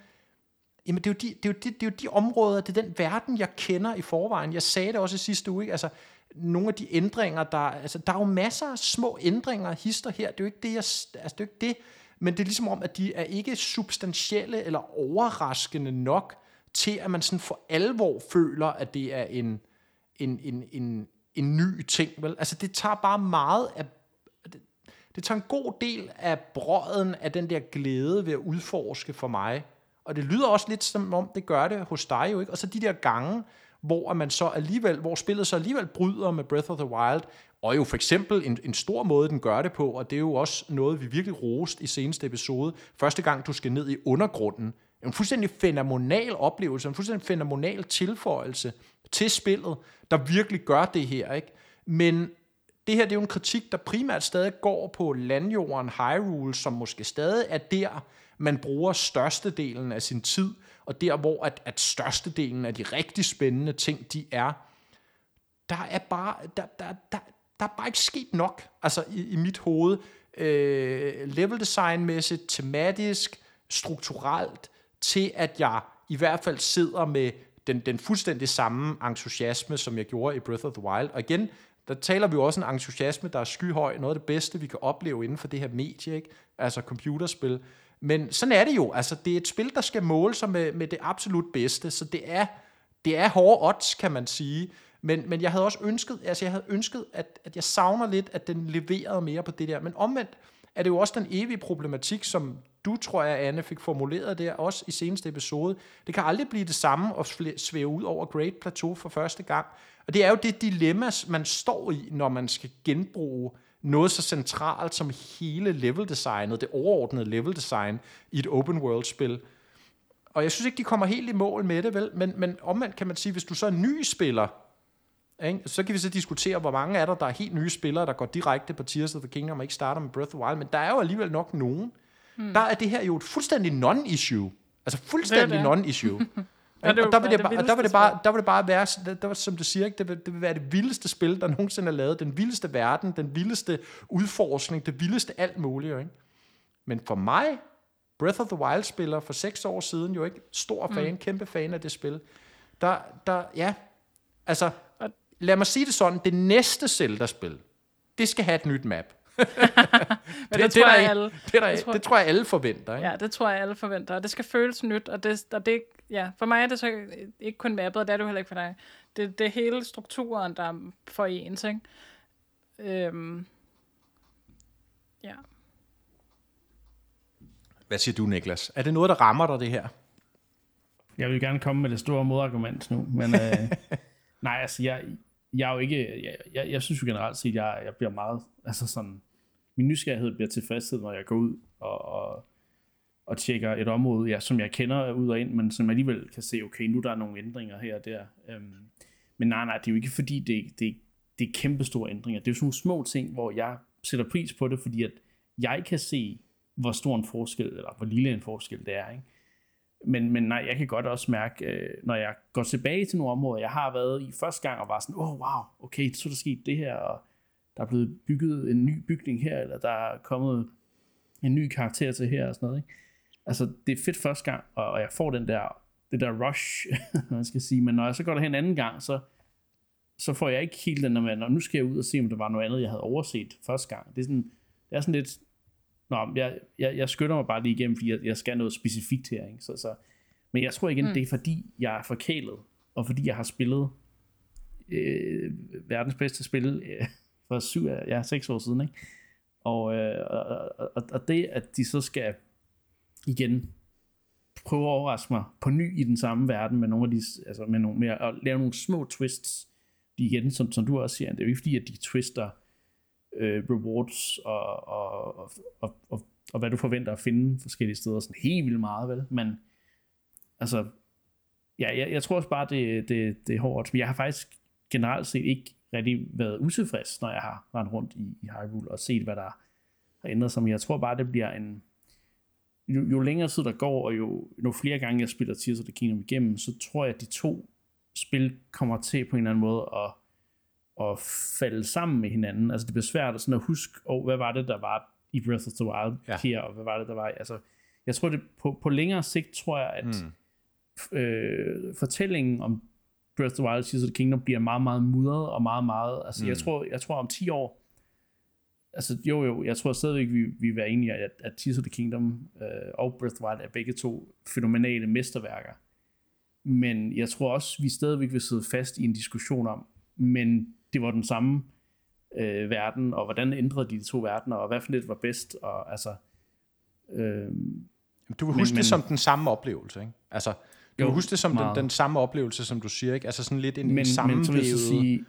jamen det er, jo de, det, er jo de, det er jo de områder, det er den verden, jeg kender i forvejen. Jeg sagde det også i sidste uge, ikke? altså nogle af de ændringer, der, altså der er jo masser af små ændringer, hister her, det er jo ikke det, jeg, altså det er jo ikke det, men det er ligesom om, at de er ikke substantielle eller overraskende nok, til at man sådan for alvor føler, at det er en, en, en, en, en ny ting. Vel? Altså det tager bare meget af det, det tager en god del af brøden af den der glæde ved at udforske for mig. Og det lyder også lidt som om, det gør det hos dig jo, ikke? Og så de der gange, hvor man så alligevel, hvor spillet så alligevel bryder med Breath of the Wild, og jo for eksempel en, en stor måde, den gør det på, og det er jo også noget, vi virkelig rost i seneste episode. Første gang, du skal ned i undergrunden. En fuldstændig fenomenal oplevelse, en fuldstændig fenomenal tilføjelse til spillet, der virkelig gør det her. Ikke? Men det her det er jo en kritik, der primært stadig går på landjorden Hyrule, som måske stadig er der, man bruger størstedelen af sin tid, og der, hvor at, at størstedelen af de rigtig spændende ting, de er, der er bare, der, der, der, der er bare ikke sket nok, altså i, i mit hoved, øh, level designmæssigt, tematisk, strukturelt, til at jeg i hvert fald sidder med den, den fuldstændig samme entusiasme, som jeg gjorde i Breath of the Wild. Og igen, der taler vi jo også en entusiasme, der er skyhøj, noget af det bedste, vi kan opleve inden for det her medie, ikke? altså computerspil. Men sådan er det jo, altså det er et spil, der skal måle sig med, med det absolut bedste, så det er, det er hårde odds, kan man sige. Men, men jeg havde også ønsket, altså jeg havde ønsket, at, at jeg savner lidt, at den leverede mere på det der. Men omvendt er det jo også den evige problematik, som du, tror jeg, Anne, fik formuleret der, også i seneste episode. Det kan aldrig blive det samme at svæve ud over Great Plateau for første gang. Og det er jo det dilemma, man står i, når man skal genbruge noget så centralt som hele level-designet, det overordnede level-design i et open world-spil. Og jeg synes ikke, de kommer helt i mål med det, vel? Men, men omvendt kan man sige, hvis du så er ny spiller, ikke? Så kan vi så diskutere, hvor mange er der, der er helt nye spillere, der går direkte på Tears of the Kingdom og ikke starter med Breath of the Wild, men der er jo alligevel nok nogen. Hmm. Der er det her jo et fuldstændig non-issue. Altså fuldstændig non-issue. Ja, og der vil det, bare, der vil det bare, der vil det bare være, der, der, som du siger, det, vil, det vil være det vildeste spil, der nogensinde er lavet, den vildeste verden, den vildeste udforskning, det vildeste alt muligt. Ikke? Men for mig, Breath of the Wild-spiller for seks år siden, jo ikke stor fan, mm. kæmpe fan af det spil, der, der ja, altså, lad mig sige det sådan, det næste Zelda-spil, det skal have et nyt map. Men det, det, tror jeg, alle, det, der, det, tror, det tror jeg alle forventer. Ikke? Ja, det tror jeg alle forventer, og det skal føles nyt, og det, og det ja, for mig er det så ikke kun mappet, og det er det heller ikke for dig. Det, det er hele strukturen, der er for ens, ikke? Øhm, ja. Hvad siger du, Niklas? Er det noget, der rammer dig, det her? Jeg vil gerne komme med det store modargument nu, men øh, nej, altså, jeg, jeg er jo ikke, jeg, jeg, jeg synes jo generelt set, jeg, jeg bliver meget, altså sådan, min nysgerrighed bliver tilfredshed, når jeg går ud og, og, og tjekker et område, ja, som jeg kender ud og ind, men som alligevel kan se, okay, nu der er nogle ændringer her og der. Øhm, men nej, nej, det er jo ikke fordi, det, det, det er kæmpe store ændringer. Det er jo sådan nogle små ting, hvor jeg sætter pris på det, fordi at jeg kan se, hvor stor en forskel, eller hvor lille en forskel det er. Ikke? Men, men nej, jeg kan godt også mærke, øh, når jeg går tilbage til nogle områder, jeg har været i første gang og var sådan, åh oh, wow, okay, så er der sket det her, og der er blevet bygget en ny bygning her, eller der er kommet en ny karakter til her og sådan noget. Ikke? Altså, det er fedt første gang, og jeg får den der, det der rush, man skal sige, men når jeg så går derhen en anden gang, så, så får jeg ikke helt den der med, nu skal jeg ud og se, om der var noget andet, jeg havde overset første gang. Det er sådan, det er sådan lidt, Nå, jeg, jeg, jeg skynder mig bare lige igennem, fordi jeg, jeg skal noget specifikt her. Ikke? Så, så, men jeg tror igen, mm. det er fordi, jeg er forkælet, og fordi jeg har spillet øh, verdens bedste spil øh, for syv, ja, seks år siden. Ikke? Og, øh, og, og, og det, at de så skal igen prøve at overraske mig på ny i den samme verden med nogle af de, altså med, nogle, med at lave nogle små twists, de igen, som, som du også siger, det er jo ikke fordi, at de twister øh, rewards og, og, og, og, og, og hvad du forventer at finde forskellige steder, sådan helt vildt meget, vel? Men altså, ja, jeg, jeg tror også bare, det, det, det er hårdt. Men jeg har faktisk generelt set ikke rigtig været utilfreds, når jeg har rendt rundt i, i Hyrule og set, hvad der har ændret sig. Men jeg tror bare, det bliver en... Jo, jo længere tid der går, og jo, jo flere gange jeg spiller Tears of the Kingdom igennem, så tror jeg, at de to spil kommer til på en eller anden måde at, at falde sammen med hinanden. Altså det bliver svært at, sådan at huske, oh, hvad var det, der var i Breath of the Wild ja. her, og hvad var det, der var... Altså, jeg tror, det på, på længere sigt, tror jeg, at mm. øh, fortællingen om Breath of the Wild Tears of the Kingdom bliver meget, meget mudret og meget, meget... Altså, mm. jeg, tror, jeg tror om 10 år, altså jo jo, jeg tror stadigvæk, vi, vi vil være enige at, at Tears of the Kingdom øh, og Breath of the Wild er begge to fænomenale mesterværker. Men jeg tror også, vi stadigvæk vil sidde fast i en diskussion om, men det var den samme øh, verden, og hvordan ændrede de de to verdener, og hvad for lidt var bedst, og altså... Øh, du vil huske men, det som den samme oplevelse, ikke? Altså, du jo, vil huske det som den, den samme oplevelse, som du siger, ikke? Altså sådan lidt en, men, en sammenvævet... Men så vil jeg sige,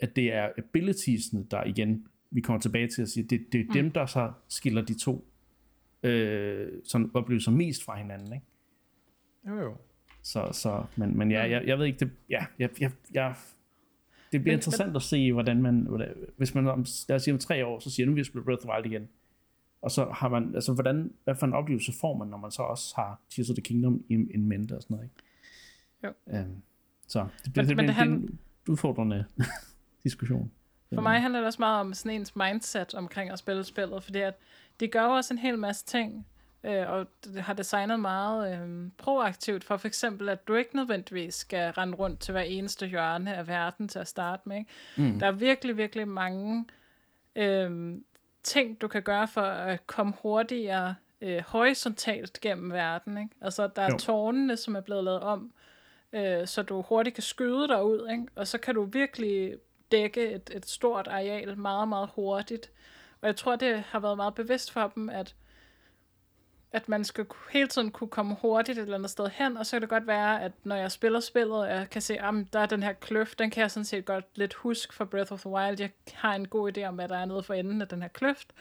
at det er abilitiesne, der igen, vi kommer tilbage til at sige, det, det er mm. dem, der så skiller de to øh, sådan oplevelser mest fra hinanden, ikke? Jo, jo. Så, så men, men ja, jeg, jeg ved ikke, det, ja, jeg, jeg, jeg, det bliver men, interessant men, at se, hvordan man, hvordan, hvis man om, lad os sige om tre år, så siger nu, vi har spillet Breath of the Wild igen, og så har man, altså hvordan, hvad for en oplevelse får man, når man så også har Tears of the Kingdom in, in mente og sådan noget, ikke? Jo. Øhm, så det bliver, men, det, men det, det en udfordrende diskussion. For mig handler det også meget om sådan ens mindset omkring at spille spillet, fordi at det gør også en hel masse ting, øh, og det har designet meget øh, proaktivt for for eksempel, at du ikke nødvendigvis skal rende rundt til hver eneste hjørne af verden til at starte med. Ikke? Mm. Der er virkelig, virkelig mange øh, ting, du kan gøre for at komme hurtigere øh, horisontalt gennem verden. Ikke? Altså, der er jo. tårnene, som er blevet lavet om, øh, så du hurtigt kan skyde dig ud, ikke? og så kan du virkelig dække et, et stort areal meget, meget hurtigt. Og jeg tror, det har været meget bevidst for dem, at at man skal hele tiden kunne komme hurtigt et eller andet sted hen, og så kan det godt være, at når jeg spiller spillet, og jeg kan se, at der er den her kløft, den kan jeg sådan set godt lidt huske fra Breath of the Wild. Jeg har en god idé om, hvad der er nede for enden af den her kløft.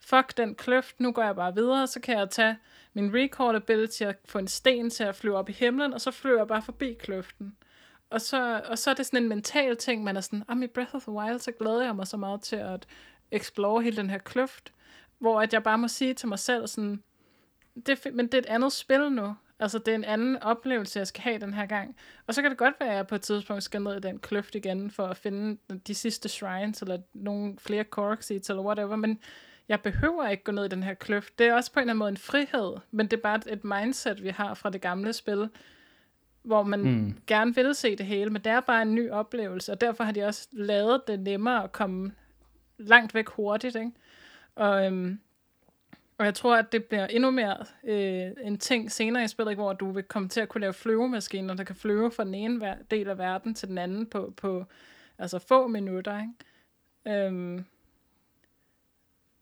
Fuck den kløft, nu går jeg bare videre, så kan jeg tage min recall ability og få en sten til at flyve op i himlen, og så flyver jeg bare forbi kløften. Og så, og så er det sådan en mental ting, man er sådan, ah, i Breath of the Wild, så glæder jeg mig så meget til at explore hele den her kløft, hvor at jeg bare må sige til mig selv sådan, det, men det er et andet spil nu. Altså, det er en anden oplevelse, jeg skal have den her gang. Og så kan det godt være, at jeg på et tidspunkt skal ned i den kløft igen, for at finde de sidste shrines, eller nogle flere cork seeds, eller whatever, men jeg behøver ikke gå ned i den her kløft. Det er også på en eller anden måde en frihed, men det er bare et mindset, vi har fra det gamle spil, hvor man mm. gerne vil se det hele, men det er bare en ny oplevelse, og derfor har de også lavet det nemmere at komme langt væk hurtigt, ikke? Og øhm, og jeg tror, at det bliver endnu mere øh, en ting senere i spillet, hvor du vil komme til at kunne lave flyvemaskiner, der kan flyve fra den ene del af verden til den anden på, på altså få minutter. Ikke? Øhm,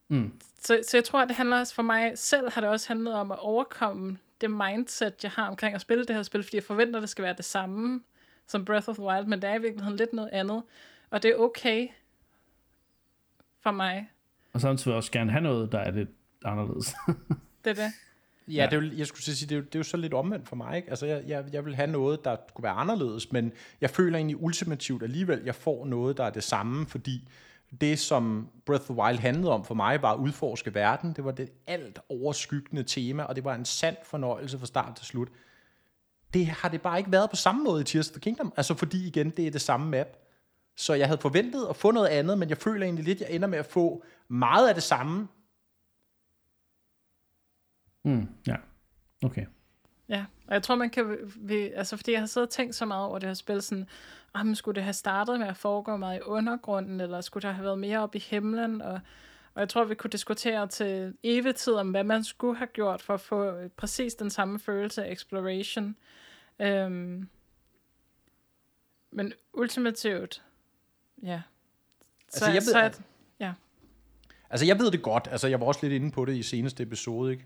mm. så, så jeg tror, at det handler også for mig selv, har det også handlet om at overkomme det mindset, jeg har omkring at spille det her spil, fordi jeg forventer, at det skal være det samme som Breath of the Wild, men det er i virkeligheden lidt noget andet. Og det er okay for mig. Og samtidig også gerne have noget, der er lidt anderledes. det er det. Ja, det er jo, jeg skulle sige, det er, jo, det er jo så lidt omvendt for mig. Ikke? Altså, jeg, jeg, jeg vil have noget, der kunne være anderledes, men jeg føler egentlig ultimativt alligevel, jeg får noget, der er det samme, fordi det, som Breath of the Wild handlede om for mig, var at udforske verden. Det var det alt overskyggende tema, og det var en sand fornøjelse fra start til slut. Det har det bare ikke været på samme måde i Tears of the Kingdom, altså fordi igen, det er det samme map. Så jeg havde forventet at få noget andet, men jeg føler egentlig lidt, at jeg ender med at få meget af det samme, Mm, ja, okay. Ja, og jeg tror, man kan... Vi, altså, fordi jeg har siddet og tænkt så meget over det her spil, sådan, ah, men skulle det have startet med at foregå meget i undergrunden, eller skulle der have været mere op i himlen, og, og jeg tror, vi kunne diskutere til evig tid om, hvad man skulle have gjort for at få præcis den samme følelse af exploration. Øhm, men ultimativt, ja. Så, altså, jeg ved, så at, ja. Altså, jeg ved det godt. Altså, jeg var også lidt inde på det i seneste episode, ikke?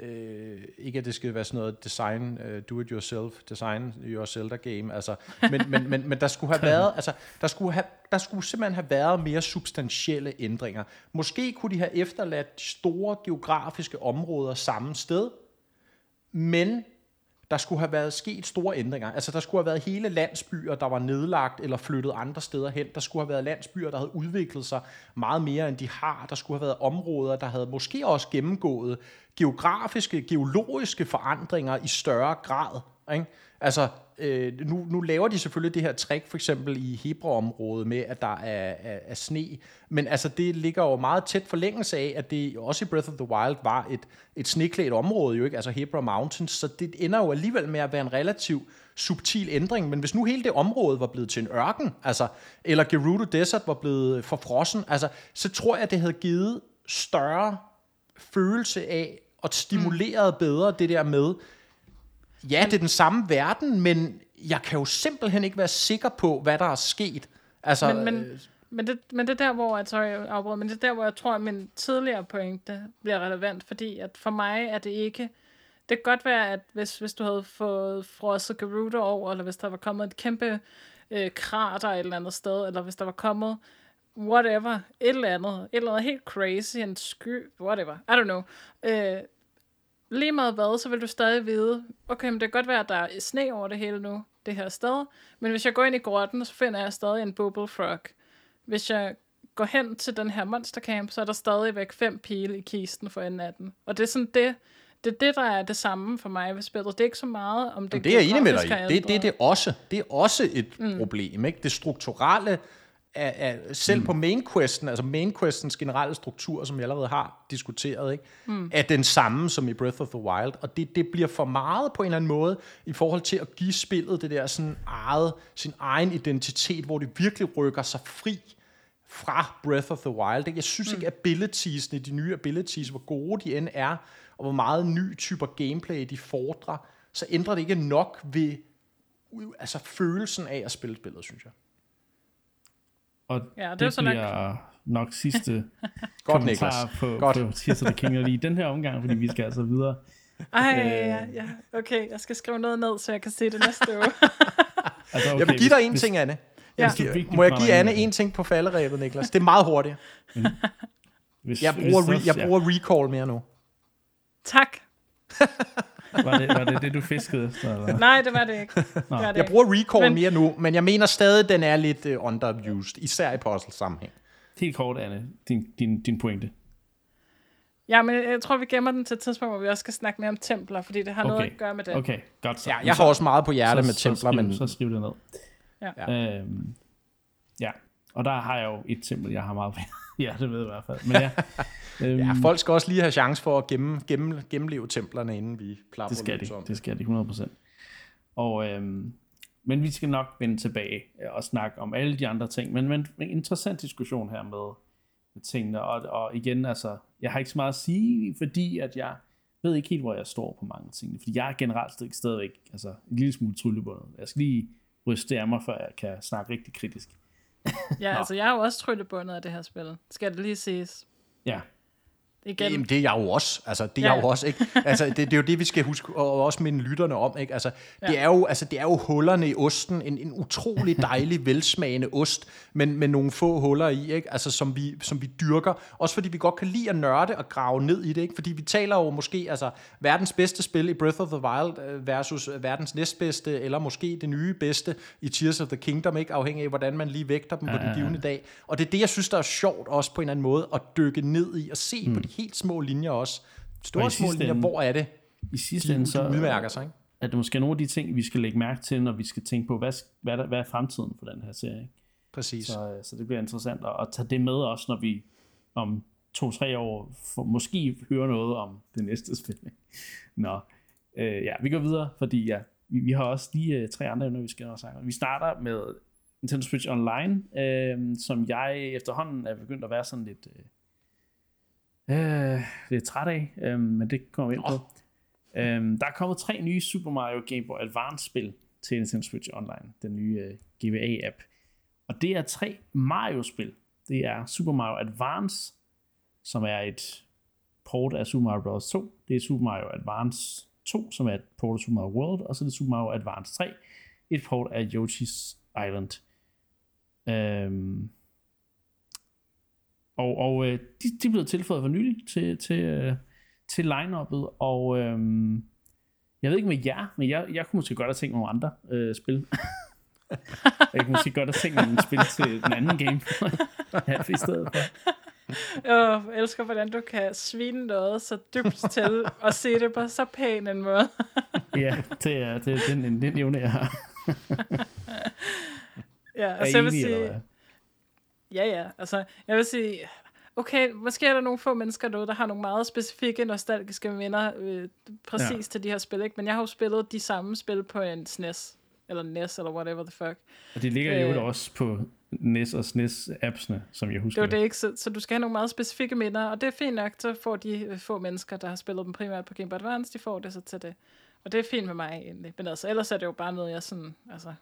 Øh, ikke at det skal være sådan noget design, uh, do it yourself, design your Zelda game, altså, men, men, men, men der skulle have været, altså, der skulle, have, der skulle simpelthen have været mere substantielle ændringer. Måske kunne de have efterladt de store geografiske områder samme sted, men der skulle have været sket store ændringer. Altså der skulle have været hele landsbyer, der var nedlagt eller flyttet andre steder hen. Der skulle have været landsbyer, der havde udviklet sig meget mere, end de har. Der skulle have været områder, der havde måske også gennemgået geografiske, geologiske forandringer i større grad. Ikke? Altså, øh, nu, nu laver de selvfølgelig det her trick, for eksempel i Hebra-området, med at der er, er, er sne, men altså, det ligger jo meget tæt forlængelse af, at det også i Breath of the Wild var et, et sneklædt område, jo ikke? altså Hebra Mountains, så det ender jo alligevel med at være en relativ subtil ændring, men hvis nu hele det område var blevet til en ørken, altså, eller Gerudo Desert var blevet forfrossen, altså, så tror jeg, det havde givet større følelse af, og stimuleret bedre det der med, ja, det er den samme verden, men jeg kan jo simpelthen ikke være sikker på, hvad der er sket. Altså, men, men, øh, men, det, men det er der, hvor jeg, sorry, jeg afbryder, men det er der, hvor jeg tror, at min tidligere pointe bliver relevant, fordi at for mig er det ikke, det kan godt være, at hvis, hvis du havde fået frosset Gerudo over, eller hvis der var kommet et kæmpe øh, krater et eller andet sted, eller hvis der var kommet whatever, et eller andet, et eller andet helt crazy, en sky, whatever, I don't know, øh, lige meget hvad, så vil du stadig vide, okay, men det kan godt være, at der er sne over det hele nu, det her sted, men hvis jeg går ind i grotten, så finder jeg stadig en bubble frog. Hvis jeg går hen til den her monstercamp, så er der stadigvæk fem pile i kisten for enden af den. Og det er sådan det, det er det, der er det samme for mig ved spillet. Det er ikke så meget, om det, det er enig med dig Det, det, det, er også, det er også et mm. problem. Ikke? Det strukturelle af, af, selv mm. på main questen, altså main questens generelle struktur, som vi allerede har diskuteret, ikke, mm. er den samme som i Breath of the Wild. Og det, det bliver for meget på en eller anden måde, i forhold til at give spillet det der sådan eget, sin egen identitet, hvor det virkelig rykker sig fri fra Breath of the Wild. Jeg synes mm. ikke, at abilitiesne, de nye abilities, hvor gode de end er, og hvor meget ny typer gameplay de fordrer, så ændrer det ikke nok ved altså følelsen af at spille spillet, synes jeg. Og ja, det, det bliver nok, nok sidste Godt, kommentar Niklas. på, Godt. på Tears of the Kingdom i den her omgang, fordi vi skal altså videre. Ej, øh, ja, ja, okay, jeg skal skrive noget ned, så jeg kan se det næste uge. altså, okay, jeg vil give dig en hvis, ting, Anne. Ja. Må jeg give Anne en ting på falderæbet, Niklas? Det er meget hurtigt. Hvis, jeg bruger, re, jeg bruger recall mere nu. Tak. var, det, var det det, du fiskede? Eller? Nej, det var det ikke. Det var det jeg bruger recall men... mere nu, men jeg mener stadig, den er lidt uh, underused, især i puzzle-sammenhæng. Helt kort, Anne, din, din, din pointe. Ja, men jeg tror, vi gemmer den til et tidspunkt, hvor vi også skal snakke mere om templer, fordi det har okay. noget at gøre med det. Okay, godt så. Ja, jeg har også meget på hjerte så, med templer, så skriv, men... Så skriv det ned. Ja. Øhm, ja, og der har jeg jo et tempel, jeg har meget det ved jeg i hvert fald. Men ja, øhm, ja, folk skal også lige have chance for at gemme, gemme, gennemleve templerne, inden vi klapper det skal de, det skal de 100%. Og, øhm, men vi skal nok vende tilbage og snakke om alle de andre ting. Men, men en interessant diskussion her med, med tingene. Og, og igen, altså, jeg har ikke så meget at sige, fordi at jeg ved ikke helt, hvor jeg står på mange ting. Fordi jeg er generelt stadigvæk altså, en lille smule tryllebundet. Jeg skal lige ryste af mig, før jeg kan snakke rigtig kritisk ja, altså jeg er jo også tryllebundet af det her spil. Skal det lige siges. Ja, Igen. Jamen, det er jeg jo også. Altså, det er ja. jeg jo også, ikke? Altså, det, det, er jo det, vi skal huske, og også minde lytterne om, ikke? Altså, ja. det, er jo, altså, det er jo hullerne i osten. En, en utrolig dejlig, velsmagende ost, men med nogle få huller i, ikke? Altså, som vi, som vi dyrker. Også fordi vi godt kan lide at nørde og grave ned i det, ikke? Fordi vi taler jo måske, altså, verdens bedste spil i Breath of the Wild øh, versus verdens næstbedste, eller måske det nye bedste i Tears of the Kingdom, ikke? Afhængig af, hvordan man lige vægter dem ja, på den givende dag. Og det er det, jeg synes, der er sjovt også på en eller anden måde, at dykke ned i og se mm. på de helt små linjer også. Store små linjer, ende, hvor er det, i sidste ende, så, udmærker sig, ikke? at det måske er nogle af de ting, vi skal lægge mærke til, når vi skal tænke på, hvad, hvad, er, hvad er fremtiden for den her serie. Præcis. Så, så det bliver interessant at, at tage det med også, når vi om to-tre år får, måske hører noget om det næste spil. Nå, øh, ja, vi går videre, fordi ja, vi, vi har også lige øh, tre andre emner, vi skal snakke Vi starter med Nintendo Switch Online, øh, som jeg efterhånden er begyndt at være sådan lidt... Øh, øh, det er træt af, øh, men det kommer vi ind på. Øh, der er kommet tre nye Super Mario Game Boy Advance spil til Nintendo Switch Online, den nye øh, GBA-app. Og det er tre Mario-spil. Det er Super Mario Advance, som er et port af Super Mario Bros. 2. Det er Super Mario Advance 2, som er et port af Super Mario World, og så er det Super Mario Advance 3, et port af Yoshi's Island. Øhm, og og øh, de, de er blevet tilføjet for nylig til, til, øh, til line-uppet, og øhm, jeg ved ikke med jer, men jeg, jeg kunne måske godt have tænkt nogle andre øh, spil. jeg kunne måske godt have tænkt nogle spil til den anden game ja, i stedet for. Jeg elsker, hvordan du kan svine noget så dybt til og se det på så pæn en måde. ja, det er, det er den, den evne, jeg har. ja, altså jeg vil sige... Ja, ja. Altså, jeg vil sige, okay, måske er der nogle få mennesker derude, der har nogle meget specifikke nostalgiske minder øh, præcis ja. til de her spil, ikke? men jeg har jo spillet de samme spil på en SNES, eller NES, eller whatever the fuck. Og de ligger jo øh, også på NES og SNES-appsene, som jeg husker. Det er det ikke, så, så du skal have nogle meget specifikke minder, og det er fint nok, så får de øh, få mennesker, der har spillet dem primært på Game Boy Advance, de får det så til det. Og det er fint med mig egentlig. Men altså, ellers er det jo bare noget, jeg sådan, altså.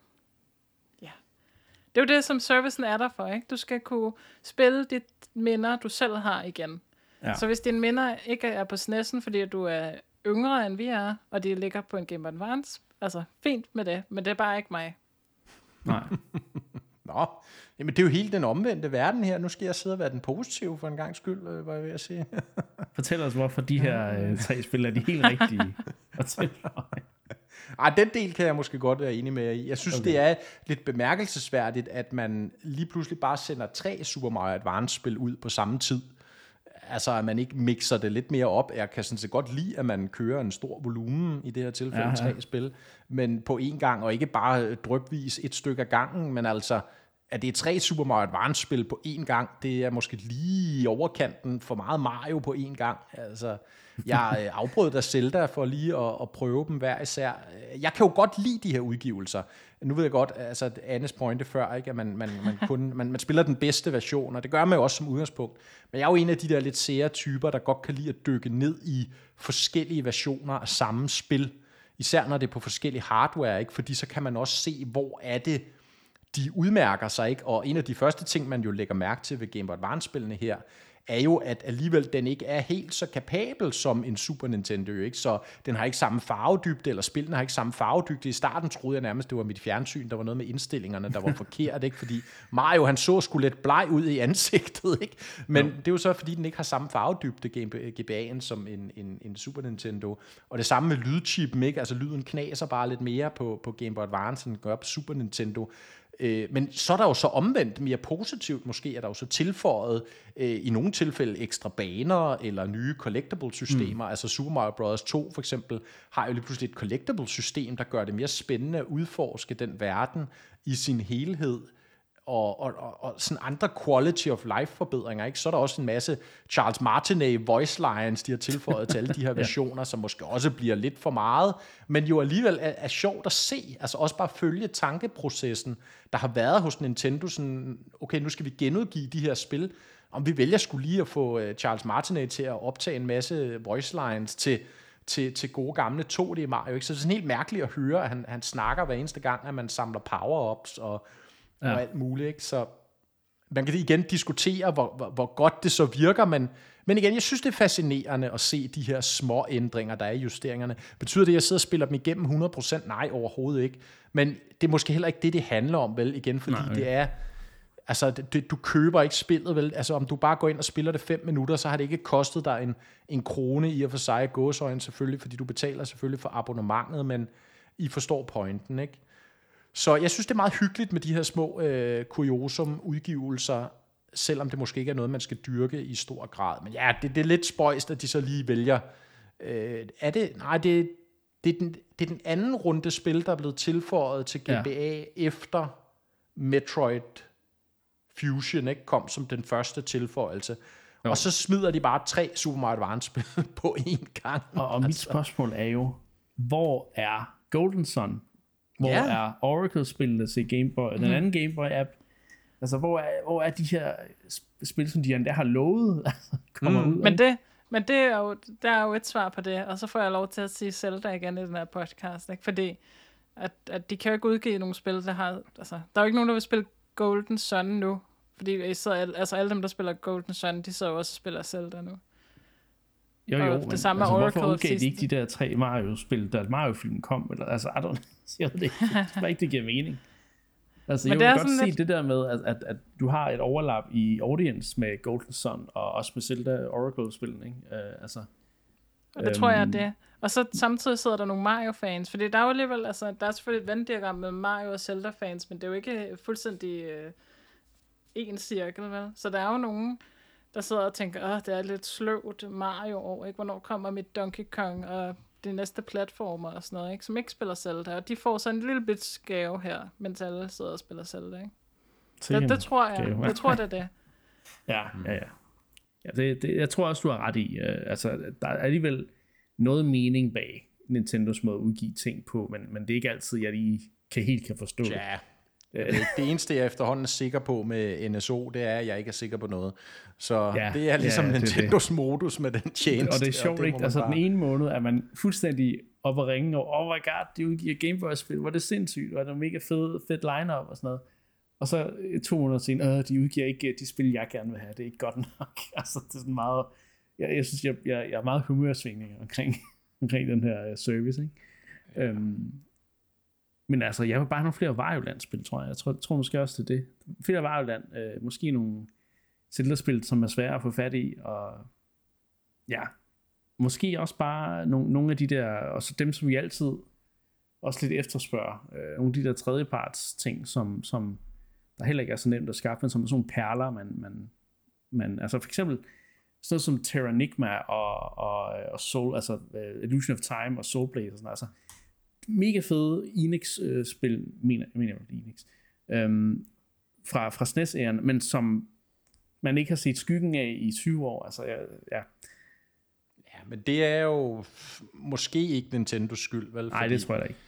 Det er jo det, som servicen er der for, ikke? Du skal kunne spille dit minder, du selv har igen. Ja. Så hvis dine minder ikke er på SNES'en, fordi du er yngre end vi er, og de ligger på en Game Advance, altså fint med det, men det er bare ikke mig. Nej. Nå, jamen det er jo helt den omvendte verden her. Nu skal jeg sidde og være den positive for en gang skyld, øh, var jeg ved at sige. Fortæl os, hvorfor de her øh, tre spil er de helt rigtige. Ej, den del kan jeg måske godt være enig med jer i. Jeg synes, okay. det er lidt bemærkelsesværdigt, at man lige pludselig bare sender tre Super Mario Advance-spil ud på samme tid. Altså, at man ikke mixer det lidt mere op. Jeg kan sådan set godt lide, at man kører en stor volumen, i det her tilfælde ja. tre spil, men på én gang, og ikke bare drøbvis et stykke af gangen, men altså, at det er tre Super Mario Advance-spil på én gang, det er måske lige overkanten for meget Mario på én gang. Altså, jeg øh, afbrød da Zelda for lige at, at prøve dem hver især. Jeg kan jo godt lide de her udgivelser. Nu ved jeg godt, altså Annes pointe før, ikke, at man, man, man, kun, man, man spiller den bedste version, og det gør man jo også som udgangspunkt. Men jeg er jo en af de der lidt sære typer, der godt kan lide at dykke ned i forskellige versioner af samme spil. Især når det er på forskellige hardware, ikke? fordi så kan man også se, hvor er det, de udmærker sig. Ikke? Og en af de første ting, man jo lægger mærke til ved Game Boy Advance-spillene her, er jo, at alligevel den ikke er helt så kapabel som en Super Nintendo. Ikke? Så den har ikke samme farvedybde, eller spillene har ikke samme farvedybde. I starten troede jeg nærmest, det var mit fjernsyn, der var noget med indstillingerne, der var forkert. Ikke? Fordi Mario, han så skulle lidt bleg ud i ansigtet. Ikke? Men ja. det er jo så, fordi den ikke har samme farvedybde, GBA'en, som en, en, en Super Nintendo. Og det samme med lydchipen. Ikke? Altså lyden knaser bare lidt mere på, på Game Boy Advance, end den gør på Super Nintendo. Øh, men så er der jo så omvendt mere positivt måske, er der jo så tilføjet øh, i nogle tilfælde ekstra baner eller nye collectible systemer. Mm. Altså Super Mario Bros. 2 for eksempel har jo lige pludselig et collectible system, der gør det mere spændende at udforske den verden i sin helhed og, og, og, og sådan andre quality of life forbedringer, ikke? så er der også en masse Charles Martinet voice lines, de har tilføjet til alle de her versioner, ja. som måske også bliver lidt for meget, men jo alligevel er, er sjovt at se, altså også bare følge tankeprocessen, der har været hos Nintendo, sådan, okay, nu skal vi genudgive de her spil, om vi vælger skulle lige at få uh, Charles Martinet til at optage en masse voice lines til, til, til gode gamle 2D Mario, ikke? så det er sådan helt mærkeligt at høre, at han, han snakker hver eneste gang, at man samler power-ups og ja. og alt muligt. Ikke? Så man kan igen diskutere, hvor, hvor, hvor godt det så virker, men, men igen, jeg synes, det er fascinerende at se de her små ændringer, der er i justeringerne. Betyder det, at jeg sidder og spiller dem igennem 100%? Nej, overhovedet ikke. Men det er måske heller ikke det, det handler om, vel? Igen, fordi Nej, okay. det er... Altså, det, du køber ikke spillet, vel? Altså, om du bare går ind og spiller det 5 minutter, så har det ikke kostet dig en, en krone i og for sig gåsøjne selvfølgelig, fordi du betaler selvfølgelig for abonnementet, men I forstår pointen, ikke? Så jeg synes, det er meget hyggeligt med de her små øh, kuriosum-udgivelser, selvom det måske ikke er noget, man skal dyrke i stor grad. Men ja, det, det er lidt spøjst, at de så lige vælger. Øh, er det? Nej, det, det, er den, det er den anden runde spil, der er blevet tilføjet til GBA ja. efter Metroid Fusion ikke kom som den første tilføjelse. Jo. Og så smider de bare tre Super Mario Advance-spil på én gang. Og, og mit altså. spørgsmål er jo, hvor er Golden Sun hvor ja. er Oracle-spillene til Game Boy, mm. den mhm. anden Game Boy-app, altså hvor er, hvor er de her spil, som de endda har lovet, altså, kommer mm. ud Men det, men det er jo, der er jo et svar på det, og så får jeg lov til at sige Zelda igen i den her podcast, ikke? fordi at, at de kan jo ikke udgive nogle spil, der har, altså, der er jo ikke nogen, der vil spille Golden Sun nu, fordi I sidder, altså alle dem, der spiller Golden Sun, de sidder jo også og spiller Zelda nu. Jo, jo, og men det samme altså, med hvorfor Oracle udgav de ikke de der tre Mario-spil, da Mario-filmen kom? Eller, altså, I don't, jeg ved det ikke. Jeg det giver mening. Altså, Men jeg det er godt se lidt- det der med, at, at, at du har et overlap i audience med Golden Sun, og også med Zelda Oracle-spillene, ikke? Uh, altså, Og det tror jeg er Øhm. det. Og så samtidig sidder der nogle Mario-fans, fordi der er jo alligevel, altså, der er selvfølgelig et vanddiagram med Mario og Zelda-fans, men det er jo ikke fuldstændig øh, en cirkel, vel? Så der er jo nogen, der sidder og tænker, åh, det er lidt sløvt Mario-år, ikke? Hvornår kommer mit Donkey Kong og de næste platformer og sådan noget, ikke? Som ikke spiller Zelda, og de får så en lille bit gave her, mens alle sidder og spiller Zelda, ikke? Det, det tror jeg. gave. Jeg tror, det er det. Ja, ja, ja. ja det, det, jeg tror også, du har ret i. Uh, altså, der er alligevel noget mening bag Nintendos måde at udgive ting på, men, men det er ikke altid, jeg lige kan, helt kan forstå det. Ja. Ikke, Det eneste, jeg efterhånden er sikker på med NSO, det er, at jeg ikke er sikker på noget. Så Ja, det er ligesom ja, ja, det er det. Nintendos modus med den tjeneste. Og det er sjovt, må ikke? Altså, bare- den ene måned er man fuldstændig op og ringe, og oh my god, de udgiver Game Boy-spil, hvor er det sindssygt, og det er mega fed, fedt line-up og sådan noget. Og så øh, to måneder senere, øh, de udgiver ikke øh, de spil, jeg gerne vil have, det er ikke godt nok. altså, det er sådan meget, jeg, jeg synes, jeg, jeg, jeg er meget humørsvingning omkring, omkring den her uh, service, ikke? Ja. Øhm, men altså, jeg vil bare have nogle flere Varioland-spil, tror jeg. Jeg tror, tror måske også, det er det. Flere Varioland, øh, måske nogle Zelda-spil, som er svære at få fat i, og ja, måske også bare nogle, nogle af de der, og så dem, som vi altid også lidt efterspørger, øh, nogle af de der tredjeparts ting, som, som der heller ikke er så nemt at skaffe, men som er sådan nogle perler, man, man, man altså for eksempel sådan noget som Terranigma og, og, og Soul, altså uh, Illusion of Time og Soulblade og sådan altså mega fede Enix-spil, mener, mener jeg Enix, øhm, fra, fra SNES-æren, men som man ikke har set skyggen af i 20 år, altså ja, ja Ja, men det er jo måske ikke Nintendos skyld, vel? nej, det tror jeg da ikke.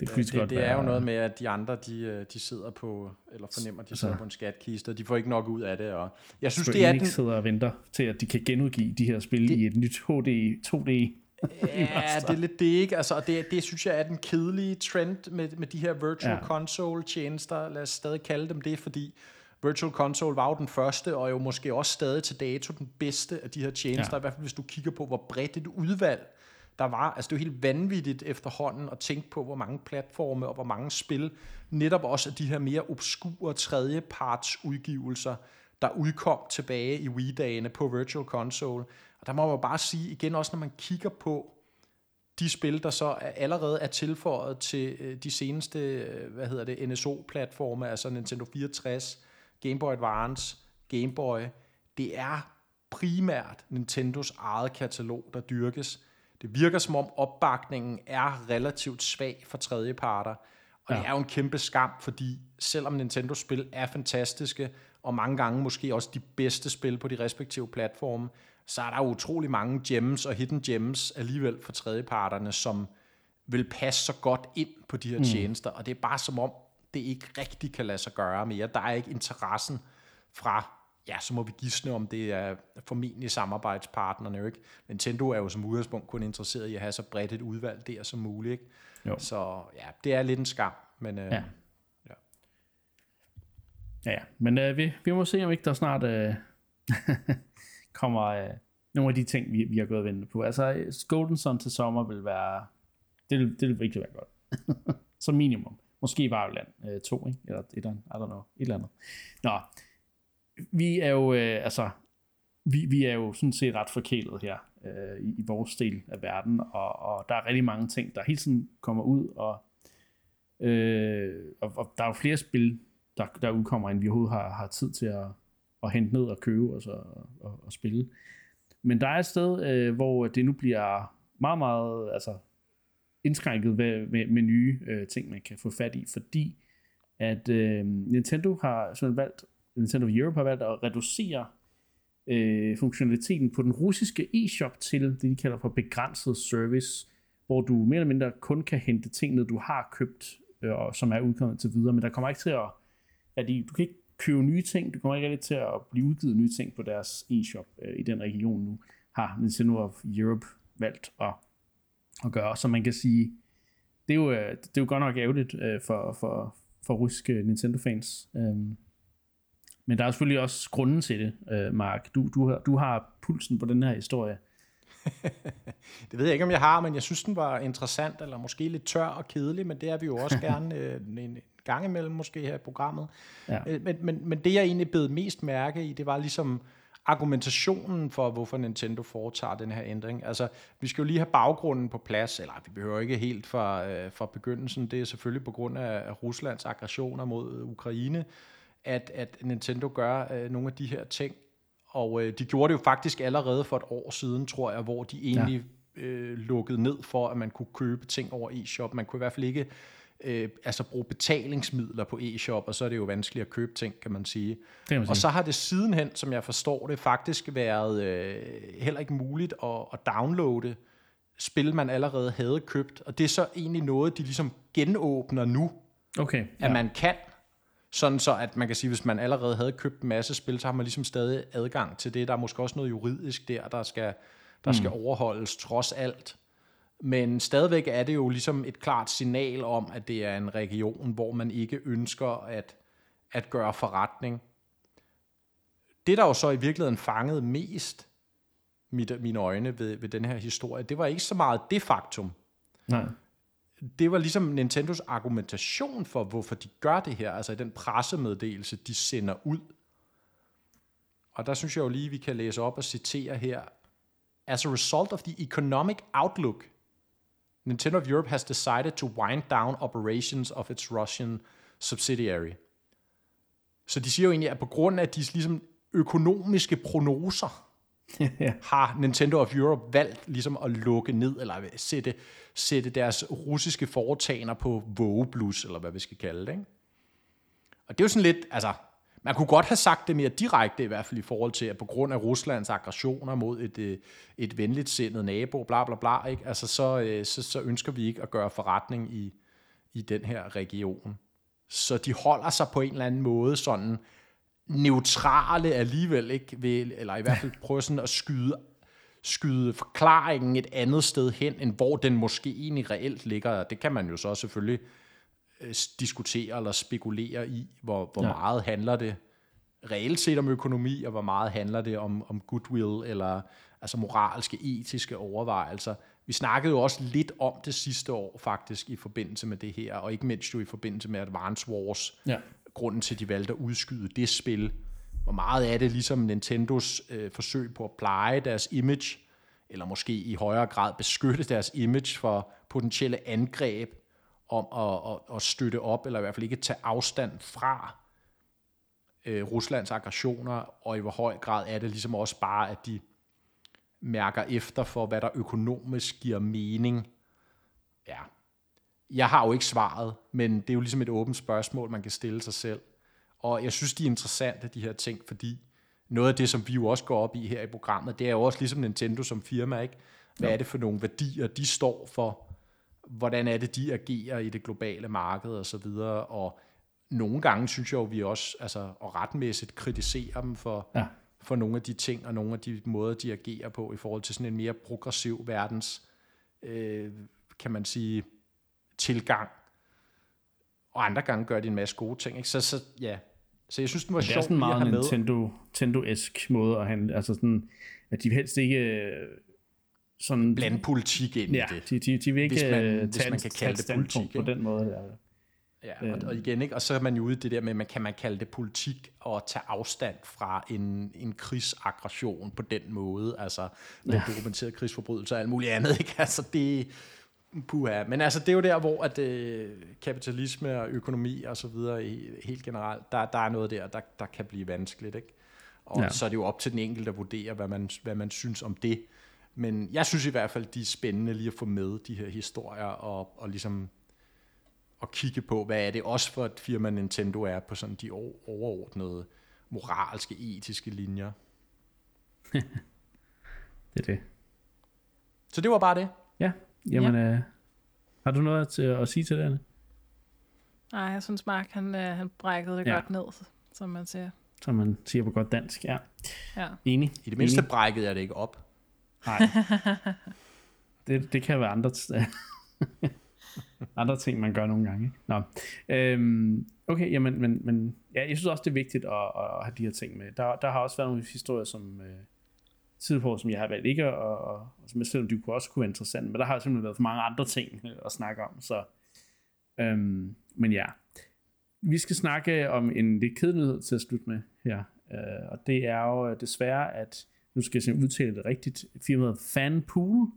Det, så det, godt det er jo noget med, at de andre, de, øh, de sidder på, eller fornemmer, de sidder Altså- på en skatkiste, og de får ikke nok ud af det. Og jeg synes, Square det er Enix den, sidder og venter til, at de kan genudgive de her spil det, i et nyt HD, 2D. Ja, det er lidt det, ikke? Altså, og det, det synes jeg er den kedelige trend med, med de her virtual Ja. console tjenester. Lad os stadig kalde dem det, fordi virtual console var jo den første, og jo måske også stadig til dato den bedste af de her tjenester. Ja. Ja. I hvert fald hvis du kigger på, hvor bredt et udvalg der var. Altså det er jo helt vanvittigt efterhånden at tænke på, hvor mange platforme og hvor mange spil, netop også af de her mere obskure tredjeparts udgivelser, der udkom tilbage i Wii-dagene på Virtual Console. Og der må man bare sige, igen også når man kigger på de spil, der så er, allerede er tilføjet til øh, de seneste, øh, hvad hedder det, NSO-platforme, altså Nintendo 64, Game Boy Advance, Game Boy, det er primært Nintendos eget katalog, der dyrkes. Det virker som om opbakningen er relativt svag for tredjeparter, og ja. det er jo en kæmpe skam, fordi selvom Nintendos spil er fantastiske, og mange gange måske også de bedste spil på de respektive platforme, så er der utrolig mange gems og hidden gems alligevel for tredjeparterne, som vil passe så godt ind på de her mm. tjenester, og det er bare som om, det ikke rigtig kan lade sig gøre mere. Der er ikke interessen fra, ja, så må vi gisne om det er formentlig samarbejdspartnerne, ikke? Nintendo er jo som udgangspunkt kun interesseret i at have så bredt et udvalg der som muligt, ikke? Jo. Så ja, det er lidt en skam, men øh, Ja. Ja, ja. Men øh, vi, vi må se, om ikke der snart øh, kommer øh, nogle af de ting, vi, vi har gået og ventet på. Altså, øh, Golden Sun til sommer vil være... Det vil, det vil virkelig være godt. Som minimum. Måske var land øh, to, ikke? Eller et eller andet, I don't know, et eller andet. Nå, vi er jo, øh, altså, vi, vi er jo sådan set ret forkælet her øh, i, i vores del af verden, og, og der er rigtig mange ting, der hele tiden kommer ud, og, øh, og, og der er jo flere spil, der, der udkommer, end vi overhovedet har, har tid til at, at hente ned og købe og, så, og, og spille. Men der er et sted, øh, hvor det nu bliver meget, meget altså, indskrænket med, med, med nye øh, ting, man kan få fat i, fordi at øh, Nintendo har sådan valgt, Nintendo Europe har valgt at reducere øh, funktionaliteten på den russiske e-shop til det, de kalder for begrænset service, hvor du mere eller mindre kun kan hente tingene, du har købt, øh, og som er udkommet til videre, men der kommer ikke til at, at de, du kan ikke købe nye ting, du kommer ikke rigtig til at blive udgivet nye ting på deres e-shop øh, i den region nu, har Nintendo of Europe valgt at, at gøre, så man kan sige, det er jo, øh, det er jo godt nok ærgerligt øh, for, for, for russiske Nintendo-fans. Øhm, men der er selvfølgelig også grunden til det, øh, Mark. Du, du, har, du har pulsen på den her historie. det ved jeg ikke, om jeg har, men jeg synes, den var interessant, eller måske lidt tør og kedelig, men det er vi jo også gerne øh, en gang imellem måske her i programmet. Ja. Øh, men, men, men det, jeg egentlig blev mest mærke i, det var ligesom argumentationen for, hvorfor Nintendo foretager den her ændring. Altså, vi skal jo lige have baggrunden på plads, eller vi behøver ikke helt fra, øh, fra begyndelsen. Det er selvfølgelig på grund af, af Ruslands aggressioner mod Ukraine, at, at Nintendo gør øh, nogle af de her ting. Og øh, de gjorde det jo faktisk allerede for et år siden, tror jeg, hvor de egentlig ja. øh, lukkede ned for, at man kunne købe ting over e-shop. Man kunne i hvert fald ikke øh, altså bruge betalingsmidler på e-shop, og så er det jo vanskeligt at købe ting, kan man sige. Det man sige. Og så har det sidenhen, som jeg forstår det, faktisk været øh, heller ikke muligt at, at downloade spil, man allerede havde købt. Og det er så egentlig noget, de ligesom genåbner nu, okay, ja. at man kan. Sådan så, at man kan sige, hvis man allerede havde købt en masse spil, så har man ligesom stadig adgang til det. Der er måske også noget juridisk der, der skal, der mm. skal overholdes trods alt. Men stadigvæk er det jo ligesom et klart signal om, at det er en region, hvor man ikke ønsker at, at gøre forretning. Det, der jo så i virkeligheden fangede mest mit, mine øjne ved, ved den her historie, det var ikke så meget det faktum. Nej. Det var ligesom Nintendos argumentation for, hvorfor de gør det her, altså den pressemeddelelse, de sender ud. Og der synes jeg jo lige, vi kan læse op og citere her. As a result of the economic outlook Nintendo of Europe has decided to wind down operations of its Russian subsidiary. Så de siger jo egentlig, at på grund af de ligesom økonomiske prognoser, har Nintendo of Europe valgt ligesom at lukke ned, eller sætte, sætte deres russiske foretagender på vågeblus, eller hvad vi skal kalde det. Ikke? Og det er jo sådan lidt, altså, man kunne godt have sagt det mere direkte, i hvert fald i forhold til, at på grund af Ruslands aggressioner mod et, øh, et venligt sindet nabo, bla bla bla, ikke? Altså, så, øh, så, så ønsker vi ikke at gøre forretning i, i den her region. Så de holder sig på en eller anden måde sådan neutrale alligevel, ikke? Ved, eller i hvert fald prøver sådan at skyde, skyde forklaringen et andet sted hen, end hvor den måske egentlig reelt ligger. Det kan man jo så selvfølgelig diskutere eller spekulere i, hvor, hvor ja. meget handler det reelt set om økonomi, og hvor meget handler det om, om goodwill, eller altså moralske, etiske overvejelser. Vi snakkede jo også lidt om det sidste år faktisk i forbindelse med det her, og ikke mindst jo i forbindelse med Advance Wars. Ja. Grunden til, at de valgte at udskyde det spil. Hvor meget er det ligesom Nintendos øh, forsøg på at pleje deres image, eller måske i højere grad beskytte deres image for potentielle angreb om at, at, at støtte op, eller i hvert fald ikke tage afstand fra øh, Ruslands aggressioner, og i hvor høj grad er det ligesom også bare, at de mærker efter for, hvad der økonomisk giver mening. Ja, jeg har jo ikke svaret, men det er jo ligesom et åbent spørgsmål, man kan stille sig selv. Og jeg synes, de er interessante, de her ting, fordi noget af det, som vi jo også går op i her i programmet, det er jo også ligesom Nintendo som firma, ikke? Hvad er det for nogle værdier, de står for? Hvordan er det, de agerer i det globale marked og så videre, og nogle gange synes jeg jo, vi også, altså, og retmæssigt kritiserer dem for, ja. for nogle af de ting, og nogle af de måder, de agerer på, i forhold til sådan en mere progressiv verdens, øh, kan man sige, tilgang. Og andre gange gør de en masse gode ting, ikke? Så, så ja, så jeg synes, den var sjov Det er sådan en meget Nintendo, Nintendo-esk måde at handle, altså sådan, at de helst ikke sådan... Blande politik ind ja, i det. De, de, de vil ikke hvis man, tage hvis man kan kalde det politik på den måde. Der. Ja, og, og igen, ikke? og så er man jo ude i det der med, man kan man kalde det politik og tage afstand fra en, en krigsaggression på den måde, altså med ja. dokumenteret krigsforbrydelser og alt muligt andet, ikke? Altså det, puha. Men altså det er jo der, hvor at øh, kapitalisme og økonomi og så videre helt generelt, der, der er noget der, der, der kan blive vanskeligt, ikke? Og ja. så er det jo op til den enkelte at vurdere, hvad man, hvad man synes om det. Men jeg synes i hvert fald, de er spændende lige at få med de her historier og, og ligesom at kigge på, hvad er det også for et firma Nintendo er på sådan de overordnede moralske, etiske linjer. det er det. Så det var bare det. Ja, jamen, ja. Øh, har du noget til at sige til det, Anne? Nej, jeg synes Mark, han, øh, han brækkede det ja. godt ned, som man siger. Som man siger på godt dansk, ja. ja. Enig. I det mindste Enig. brækkede jeg det ikke op. Nej. Det, det kan være andre, andre ting, man gør nogle gange. Ikke? Nå. Øhm, okay, jamen, men, men ja, jeg synes også, det er vigtigt at, at have de her ting med. Der, der har også været nogle historier, som, øh, tidspunkt, som jeg har valgt ikke, og, og som jeg selvom de kunne også kunne være interessant, men der har simpelthen været for mange andre ting at snakke om, så øhm, men ja, vi skal snakke om en lidt kedelighed til at slutte med her, øh, og det er jo øh, desværre, at nu skal jeg simpelthen udtale det rigtigt, firmaet Fanpool,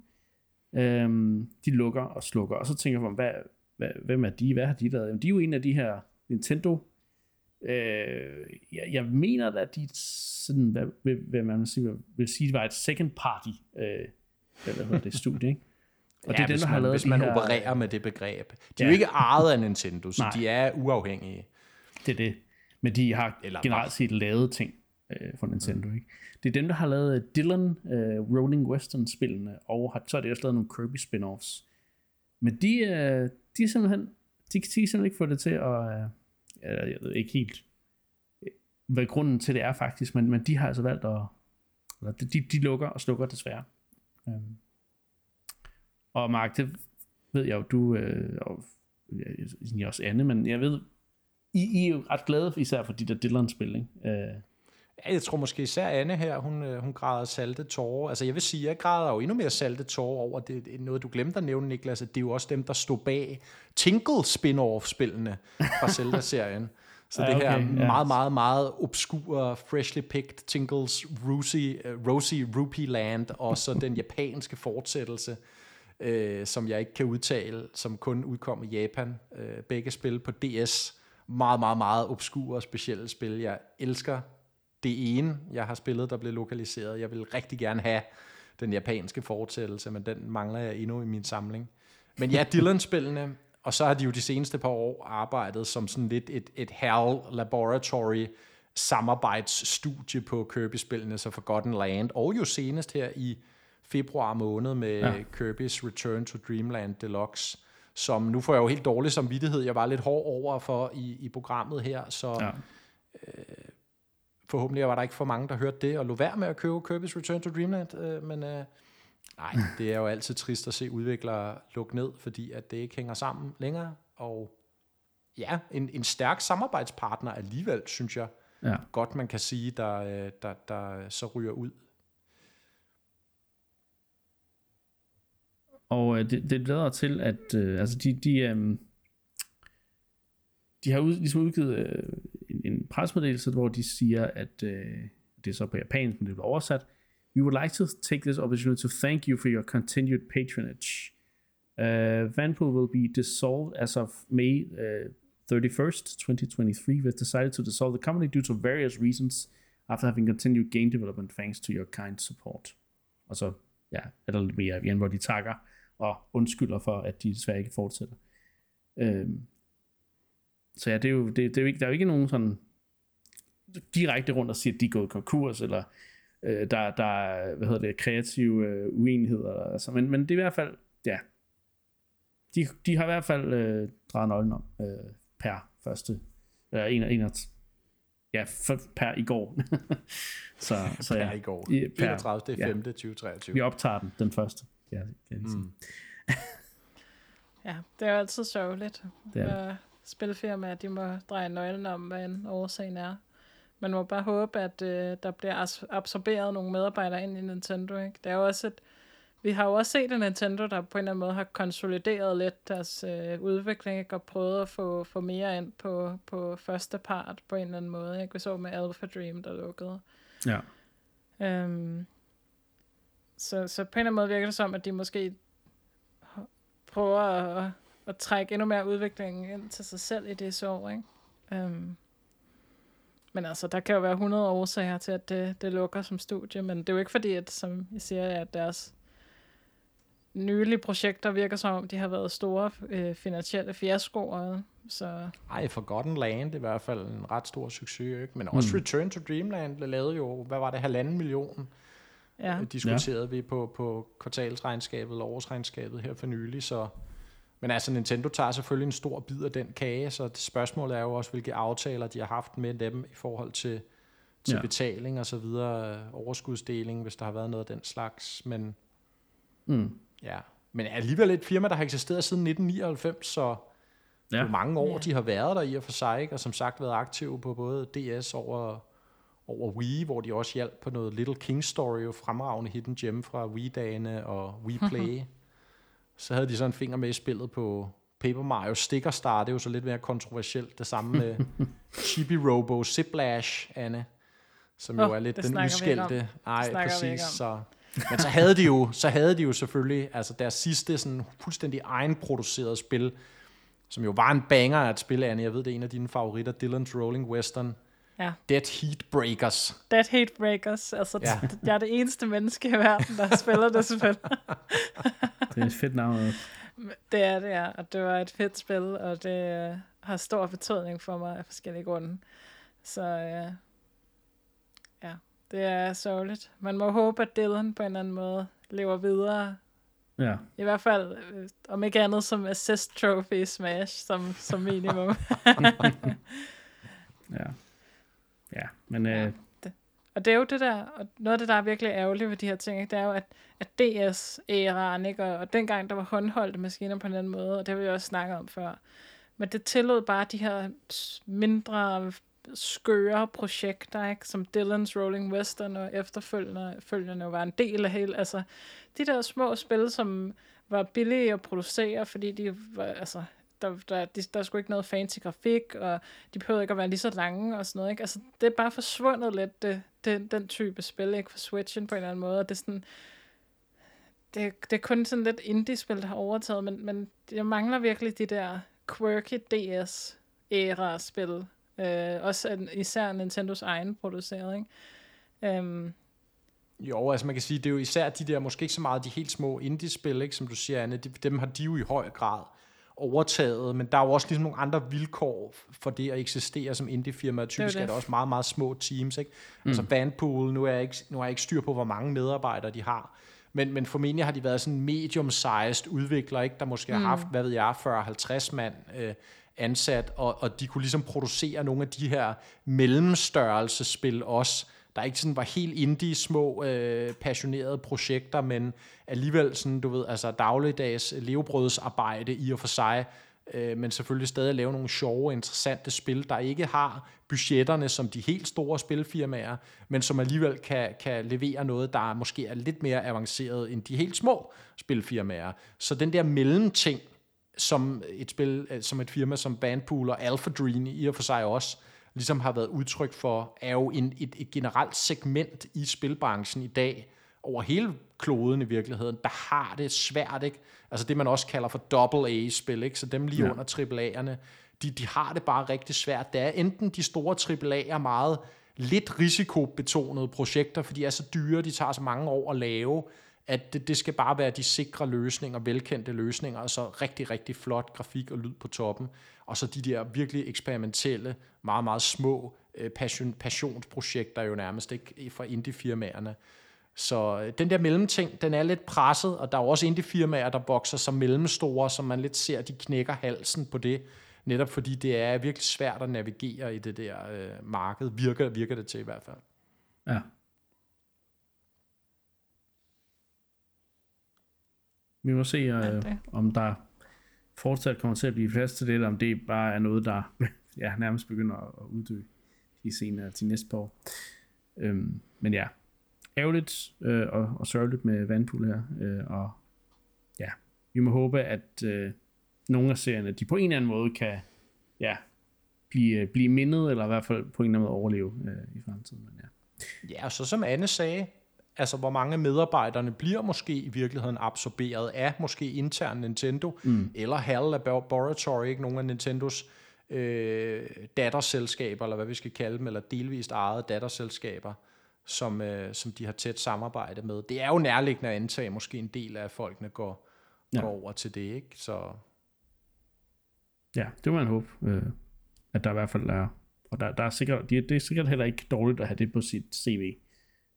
øhm, de lukker og slukker, og så tænker jeg, hvad, hvad, hvem er de, hvad har de lavet? Jamen, de er jo en af de her Nintendo Øh, jeg, jeg mener at de sådan, hvad, hvad, hvad man sige, vil sige, var et second party, øh, hvad hedder det, studie, ikke? Og ja, det er den, der har lavet hvis man her... opererer med det begreb. De er ja. jo ikke ejet af Nintendo, så Nej. de er uafhængige. Det er det. Men de har Eller generelt set lavet ting øh, for Nintendo. Ikke? Det er dem, der har lavet Dylan øh, Rolling Western-spillene, og har, så har de også lavet nogle Kirby spin-offs. Men de, øh, de er simpelthen, de, de kan simpelthen ikke få det til at, øh, jeg ved ikke helt, hvad grunden til det er faktisk, men, men de har altså valgt at, eller de, de lukker og slukker desværre. Øhm. Og Mark, det ved jeg jo, du, øh, og jeg også Anne, men jeg ved, I, I er jo ret glade især for de der Dylan-spil, ikke? Øh. Ja, jeg tror måske især Anne her, hun, øh, hun græder salte tårer. Altså jeg vil sige, jeg græder jo endnu mere salte tårer over, det er noget du glemte at nævne, Niklas, at det er jo også dem, der stod bag Tinkle spin-off-spillene fra Zelda-serien. Så ja, det her okay, meget, meget, meget obskure, freshly picked Tinkles Rosy, uh, Rosy Rupee Land, og så den japanske fortsættelse, øh, som jeg ikke kan udtale, som kun udkom i Japan. Øh, begge spil på DS. Meget, meget, meget obskure og specielle spil. Jeg elsker det ene, jeg har spillet, der blev lokaliseret. Jeg vil rigtig gerne have den japanske fortsættelse, men den mangler jeg endnu i min samling. Men ja, Dylan-spillene, og så har de jo de seneste par år arbejdet som sådan lidt et, et HAL Laboratory samarbejdsstudie på Kirby-spillene, så Forgotten Land, og jo senest her i februar måned med ja. Kirby's Return to Dreamland Deluxe, som nu får jeg jo helt dårlig samvittighed, jeg var lidt hård over for i, i programmet her, så ja. øh, forhåbentlig var der ikke for mange, der hørte det, og lå værd med at købe Kirby's Return to Dreamland, øh, men øh, nej, det er jo altid trist at se udviklere lukke ned, fordi at det ikke hænger sammen længere, og ja, en, en stærk samarbejdspartner alligevel, synes jeg, ja. godt man kan sige, der, øh, der, der så ryger ud. Og øh, det, det leder til, at øh, altså de, de, øh, de har ud, ligesom udgivet øh, en, en presmeddelelse, hvor de siger, at øh, det er så på japansk, men det bliver oversat. We would like to take this opportunity to thank you for your continued patronage. Uh, Vanpool will be dissolved as of May uh, 31st, 2023. We've decided to dissolve the company due to various reasons after having continued game development thanks to your kind support. Og så ja, er der lidt mere igen, hvor de takker og undskylder for, at de desværre ikke fortsætter. Øhm, så ja, det er jo, det, det er jo ikke, der er jo ikke nogen sådan direkte rundt og siger, at de er gået konkurs, eller øh, der, der er, hvad hedder det, kreative øh, uenigheder. Altså, men, men det er i hvert fald, ja, de, de har i hvert fald øh, drejet nøglen om øh, per første, eller en, en, ja, for, per i går. så, så ja, per i går. I, per, 31. Ja, 5. 2023. Vi optager den, den første. Ja, kan jeg sige. Mm. ja, det er altid sørgeligt. Det er spilfirmaer, de må dreje nøglen om, hvad en årsagen er. Man må bare håbe, at øh, der bliver absorberet nogle medarbejdere ind i Nintendo. Ikke? Det er jo også et, vi har jo også set en Nintendo, der på en eller anden måde har konsolideret lidt deres øh, udvikling, ikke? og prøvet at få, få mere ind på, på første part på en eller anden måde. Ikke? Vi så med Alpha Dream, der lukkede. Ja. Øhm, så, så på en eller anden måde virker det som, at de måske prøver at at trække endnu mere udvikling ind til sig selv i det så ikke? Um, men altså, der kan jo være 100 årsager til, at det, det lukker som studie, men det er jo ikke fordi, at, som I siger, at deres nylige projekter virker som om, de har været store øh, finansielle fiaskoer. Så... Ej, Forgotten Land det er i hvert fald en ret stor succes, ikke? men også mm. Return to Dreamland lavet jo, hvad var det, halvanden million? Ja. Øh, diskuterede ja. vi på, på kvartalsregnskabet eller årsregnskabet her for nylig, så men altså, Nintendo tager selvfølgelig en stor bid af den kage, så spørgsmålet er jo også, hvilke aftaler de har haft med dem i forhold til, til ja. betaling og så videre, overskudsdeling, hvis der har været noget af den slags. Men, mm. ja. Men alligevel et firma, der har eksisteret siden 1999, så ja. hvor mange år ja. de har været der i og for sig, ikke? og som sagt været aktive på både DS over, over Wii, hvor de også hjalp på noget Little King Story, jo fremragende hidden gem fra Wii-dagene og Wii Play. så havde de så en finger med i spillet på Paper Mario Sticker Star, det er jo så lidt mere kontroversielt. Det samme med Chibi Robo Ziplash, Anne, som oh, jo er lidt den udskældte. Nej, præcis. Så, men så havde de jo, så havde de jo selvfølgelig altså deres sidste sådan fuldstændig egenproducerede spil, som jo var en banger at spille, Anne. Jeg ved, det er en af dine favoritter, Dylan's Rolling Western. Ja. Dead Heat Breakers. Dead Heat Breakers. Altså, ja. jeg er det eneste menneske i verden, der spiller det spil. det er et fedt navn. Det er det, ja. Og det var et fedt spil, og det uh, har stor betydning for mig af forskellige grunde. Så uh, ja, det er sørgeligt. Man må håbe, at Dylan på en eller anden måde lever videre. Ja. I hvert fald, øh, om ikke andet som assist trophy Smash, som, som minimum. ja. Ja, men... Ja, øh... det. Og det er jo det der, og noget af det, der er virkelig ærgerligt ved de her ting, ikke, det er jo, at, at DS-æraen, ikke, og, og dengang der var håndholdte maskiner på en anden måde, og det har vi også snakket om før, men det tillod bare de her mindre skøre projekter, ikke? som Dylan's Rolling Western og efterfølgende følgende var en del af hele, altså de der små spil, som var billige at producere, fordi de var, altså, der, der, der, der er sgu ikke noget fancy grafik, og de behøver ikke at være lige så lange og sådan noget. Ikke? Altså, det er bare forsvundet lidt, det, det, den type spil, ikke? For Switchen på en eller anden måde. Og det er sådan, det, det er kun sådan lidt indie-spil, der har overtaget, men, men jeg mangler virkelig de der quirky DS-æra-spil. Øh, også især Nintendos egen produceret, ikke? Um, jo, altså man kan sige, det er jo især de der, måske ikke så meget de helt små indie-spil, ikke, som du siger, Anne, de, dem har de jo i høj grad overtaget, men der er jo også ligesom nogle andre vilkår for det at eksistere som indie-firma. Typisk det er, det. er der også meget, meget små teams. Ikke? Mm. Altså Bandpool, nu er, jeg ikke, nu er jeg ikke styr på, hvor mange medarbejdere de har, men, men formentlig har de været sådan medium-sized udviklere, ikke? der måske mm. har haft, hvad ved jeg, 40-50 mand øh, ansat, og, og de kunne ligesom producere nogle af de her mellemstørrelsespil også, der ikke sådan var helt indie små øh, passionerede projekter, men alligevel sådan, du ved, altså dagligdags levebrødsarbejde i og for sig, øh, men selvfølgelig stadig lave nogle sjove, interessante spil, der ikke har budgetterne som de helt store spilfirmaer, men som alligevel kan, kan levere noget, der måske er lidt mere avanceret end de helt små spilfirmaer. Så den der mellemting, som et spil, øh, som et firma som Bandpool og Alpha Dream i og for sig også, ligesom har været udtryk for, er jo en, et, et generelt segment i spilbranchen i dag, over hele kloden i virkeligheden, der har det svært, ikke? Altså det, man også kalder for double A-spil, ikke? Så dem lige ja. under AAA'erne, de, de har det bare rigtig svært. Det er enten de store AAA'er meget lidt risikobetonede projekter, fordi de er så dyre, de tager så mange år at lave, at det, det skal bare være de sikre løsninger, velkendte løsninger, og så rigtig, rigtig flot grafik og lyd på toppen. Og så de der virkelig eksperimentelle, meget, meget små øh, passion, passionsprojekter jo nærmest ikke fra indie-firmaerne. Så øh, den der mellemting, den er lidt presset, og der er også indie-firmaer, der vokser som mellemstore, som man lidt ser, de knækker halsen på det, netop fordi det er virkelig svært at navigere i det der øh, marked, virker, virker det til i hvert fald. Ja. Vi må se, øh, om der fortsat kommer til at blive plads til det, eller om det bare er noget, der ja, nærmest begynder at uddø i senere til næste år. Øhm, men ja, ærgerligt øh, og, og sørgeligt med Vandpool her, øh, og ja, vi må håbe, at øh, nogle af serierne, de på en eller anden måde kan ja, blive, blive mindet, eller i hvert fald på en eller anden måde overleve øh, i fremtiden. Men ja. ja, og så som Anne sagde, altså hvor mange medarbejderne bliver måske i virkeligheden absorberet af måske intern Nintendo, mm. eller HAL Laboratory, ikke nogle af Nintendos øh, datterselskaber, eller hvad vi skal kalde dem, eller delvist eget datterselskaber, som, øh, som de har tæt samarbejde med. Det er jo nærliggende at antage, at måske en del af folkene går, ja. går over til det, ikke? Så... Ja, det må man håbe, øh, at der i hvert fald er, og der, der er sikkert, det er sikkert heller ikke dårligt at have det på sit CV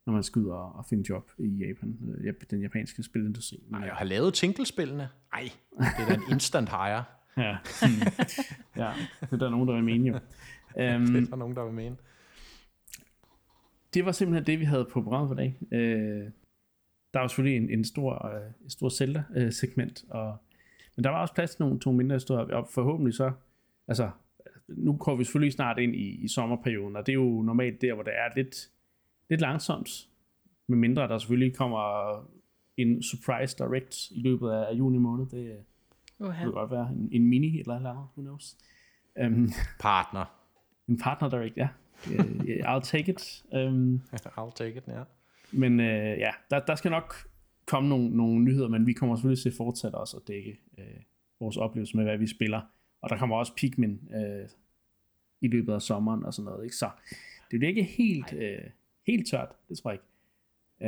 når man skal ud og, og finde job i Japan, øh, den japanske spilindustri. Nej, jeg har lavet Tinkle-spillene. Nej, det er da en instant hire. ja, ja, det er der nogen, der vil mene jo. Um, det er der nogen, der vil mene. Det var simpelthen det, vi havde på programmet for dag. Uh, der var selvfølgelig en, en stor, en stor Zelda-segment, og, men der var også plads til nogle to mindre historier, og forhåbentlig så, altså, nu kommer vi selvfølgelig snart ind i, i sommerperioden, og det er jo normalt der, hvor det er lidt, lidt langsomt, med mindre der selvfølgelig kommer en surprise direct i løbet af juni måned. Det uh-huh. kunne godt være en, en mini eller eller andet, who knows. Um, partner. En partner direct, ja. Uh, I'll take it. Um, I'll take it, ja. Men uh, ja, der, der skal nok komme nogle, nogle nyheder, men vi kommer selvfølgelig til fortsat også at dække uh, vores oplevelse med, hvad vi spiller. Og der kommer også Pikmin uh, i løbet af sommeren og sådan noget. Ikke? Så det bliver ikke helt, uh, helt tørt, det tror jeg ikke.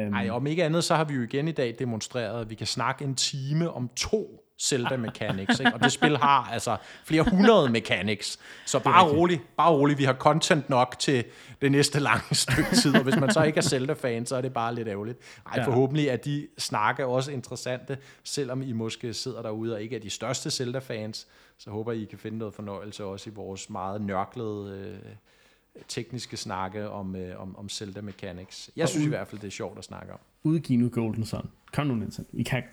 Nej, um, om ikke andet, så har vi jo igen i dag demonstreret, at vi kan snakke en time om to Zelda Mechanics, ikke? og det spil har altså flere hundrede mechanics, så bare rolig, bare rolig, vi har content nok til det næste lange stykke tid, og hvis man så ikke er Zelda-fan, så er det bare lidt ærgerligt. Ej, ja. forhåbentlig er de snakke også interessante, selvom I måske sidder derude og ikke er de største Zelda-fans, så håber I kan finde noget fornøjelse også i vores meget nørklede øh, tekniske snakke om, øh, om, om Zelda Mechanics. Jeg synes i hvert fald, det er sjovt at snakke om. Udgiv nu Golden Sun. Kom nu, Nintendo. I kan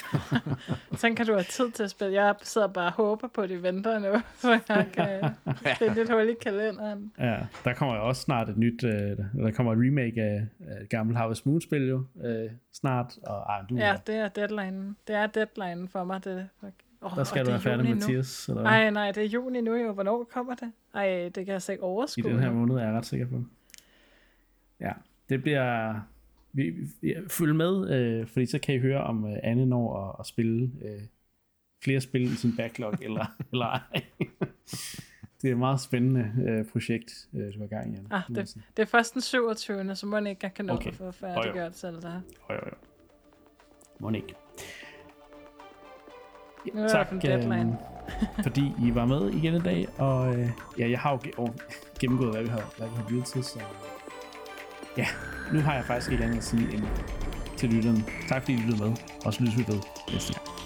Sådan kan du have tid til at spille. Jeg sidder bare og håber på, at de venter nu, så jeg kan finde lidt hul i kalenderen. Ja, der kommer jo også snart et nyt, øh, der kommer et remake af, et gammelt Harvest Moon-spil jo, øh, snart. Og, ej, du ja, det er deadline. Det er deadline for mig. Det, Oh, der skal du være færdig, Mathias. Eller Nej, nej, det er juni nu jo. Hvornår kommer det? Ej, det kan jeg slet ikke overskue. I den her måned er jeg ret sikker på. Ja, det bliver vi, vi, følg med, øh, fordi så kan I høre, om øh, Anne når at, at spille øh, flere spil i sin backlog, eller, eller ej. det er et meget spændende øh, projekt, øh, du har gang i. Anne. Ah, det, det er først den 27. så må man ikke kan nå okay. at få færdiggørt selv der. Jo, jo, jo. Må ikke. Ja, tak. Øh, fordi I var med igen i dag, og øh, ja, jeg har jo gennemgået, hvad vi har, hvad vi har lyttet til, så ja, nu har jeg faktisk ikke andet at sige end til lytterne. Tak fordi I lyttede med, og så lyttes vi ved næste gang.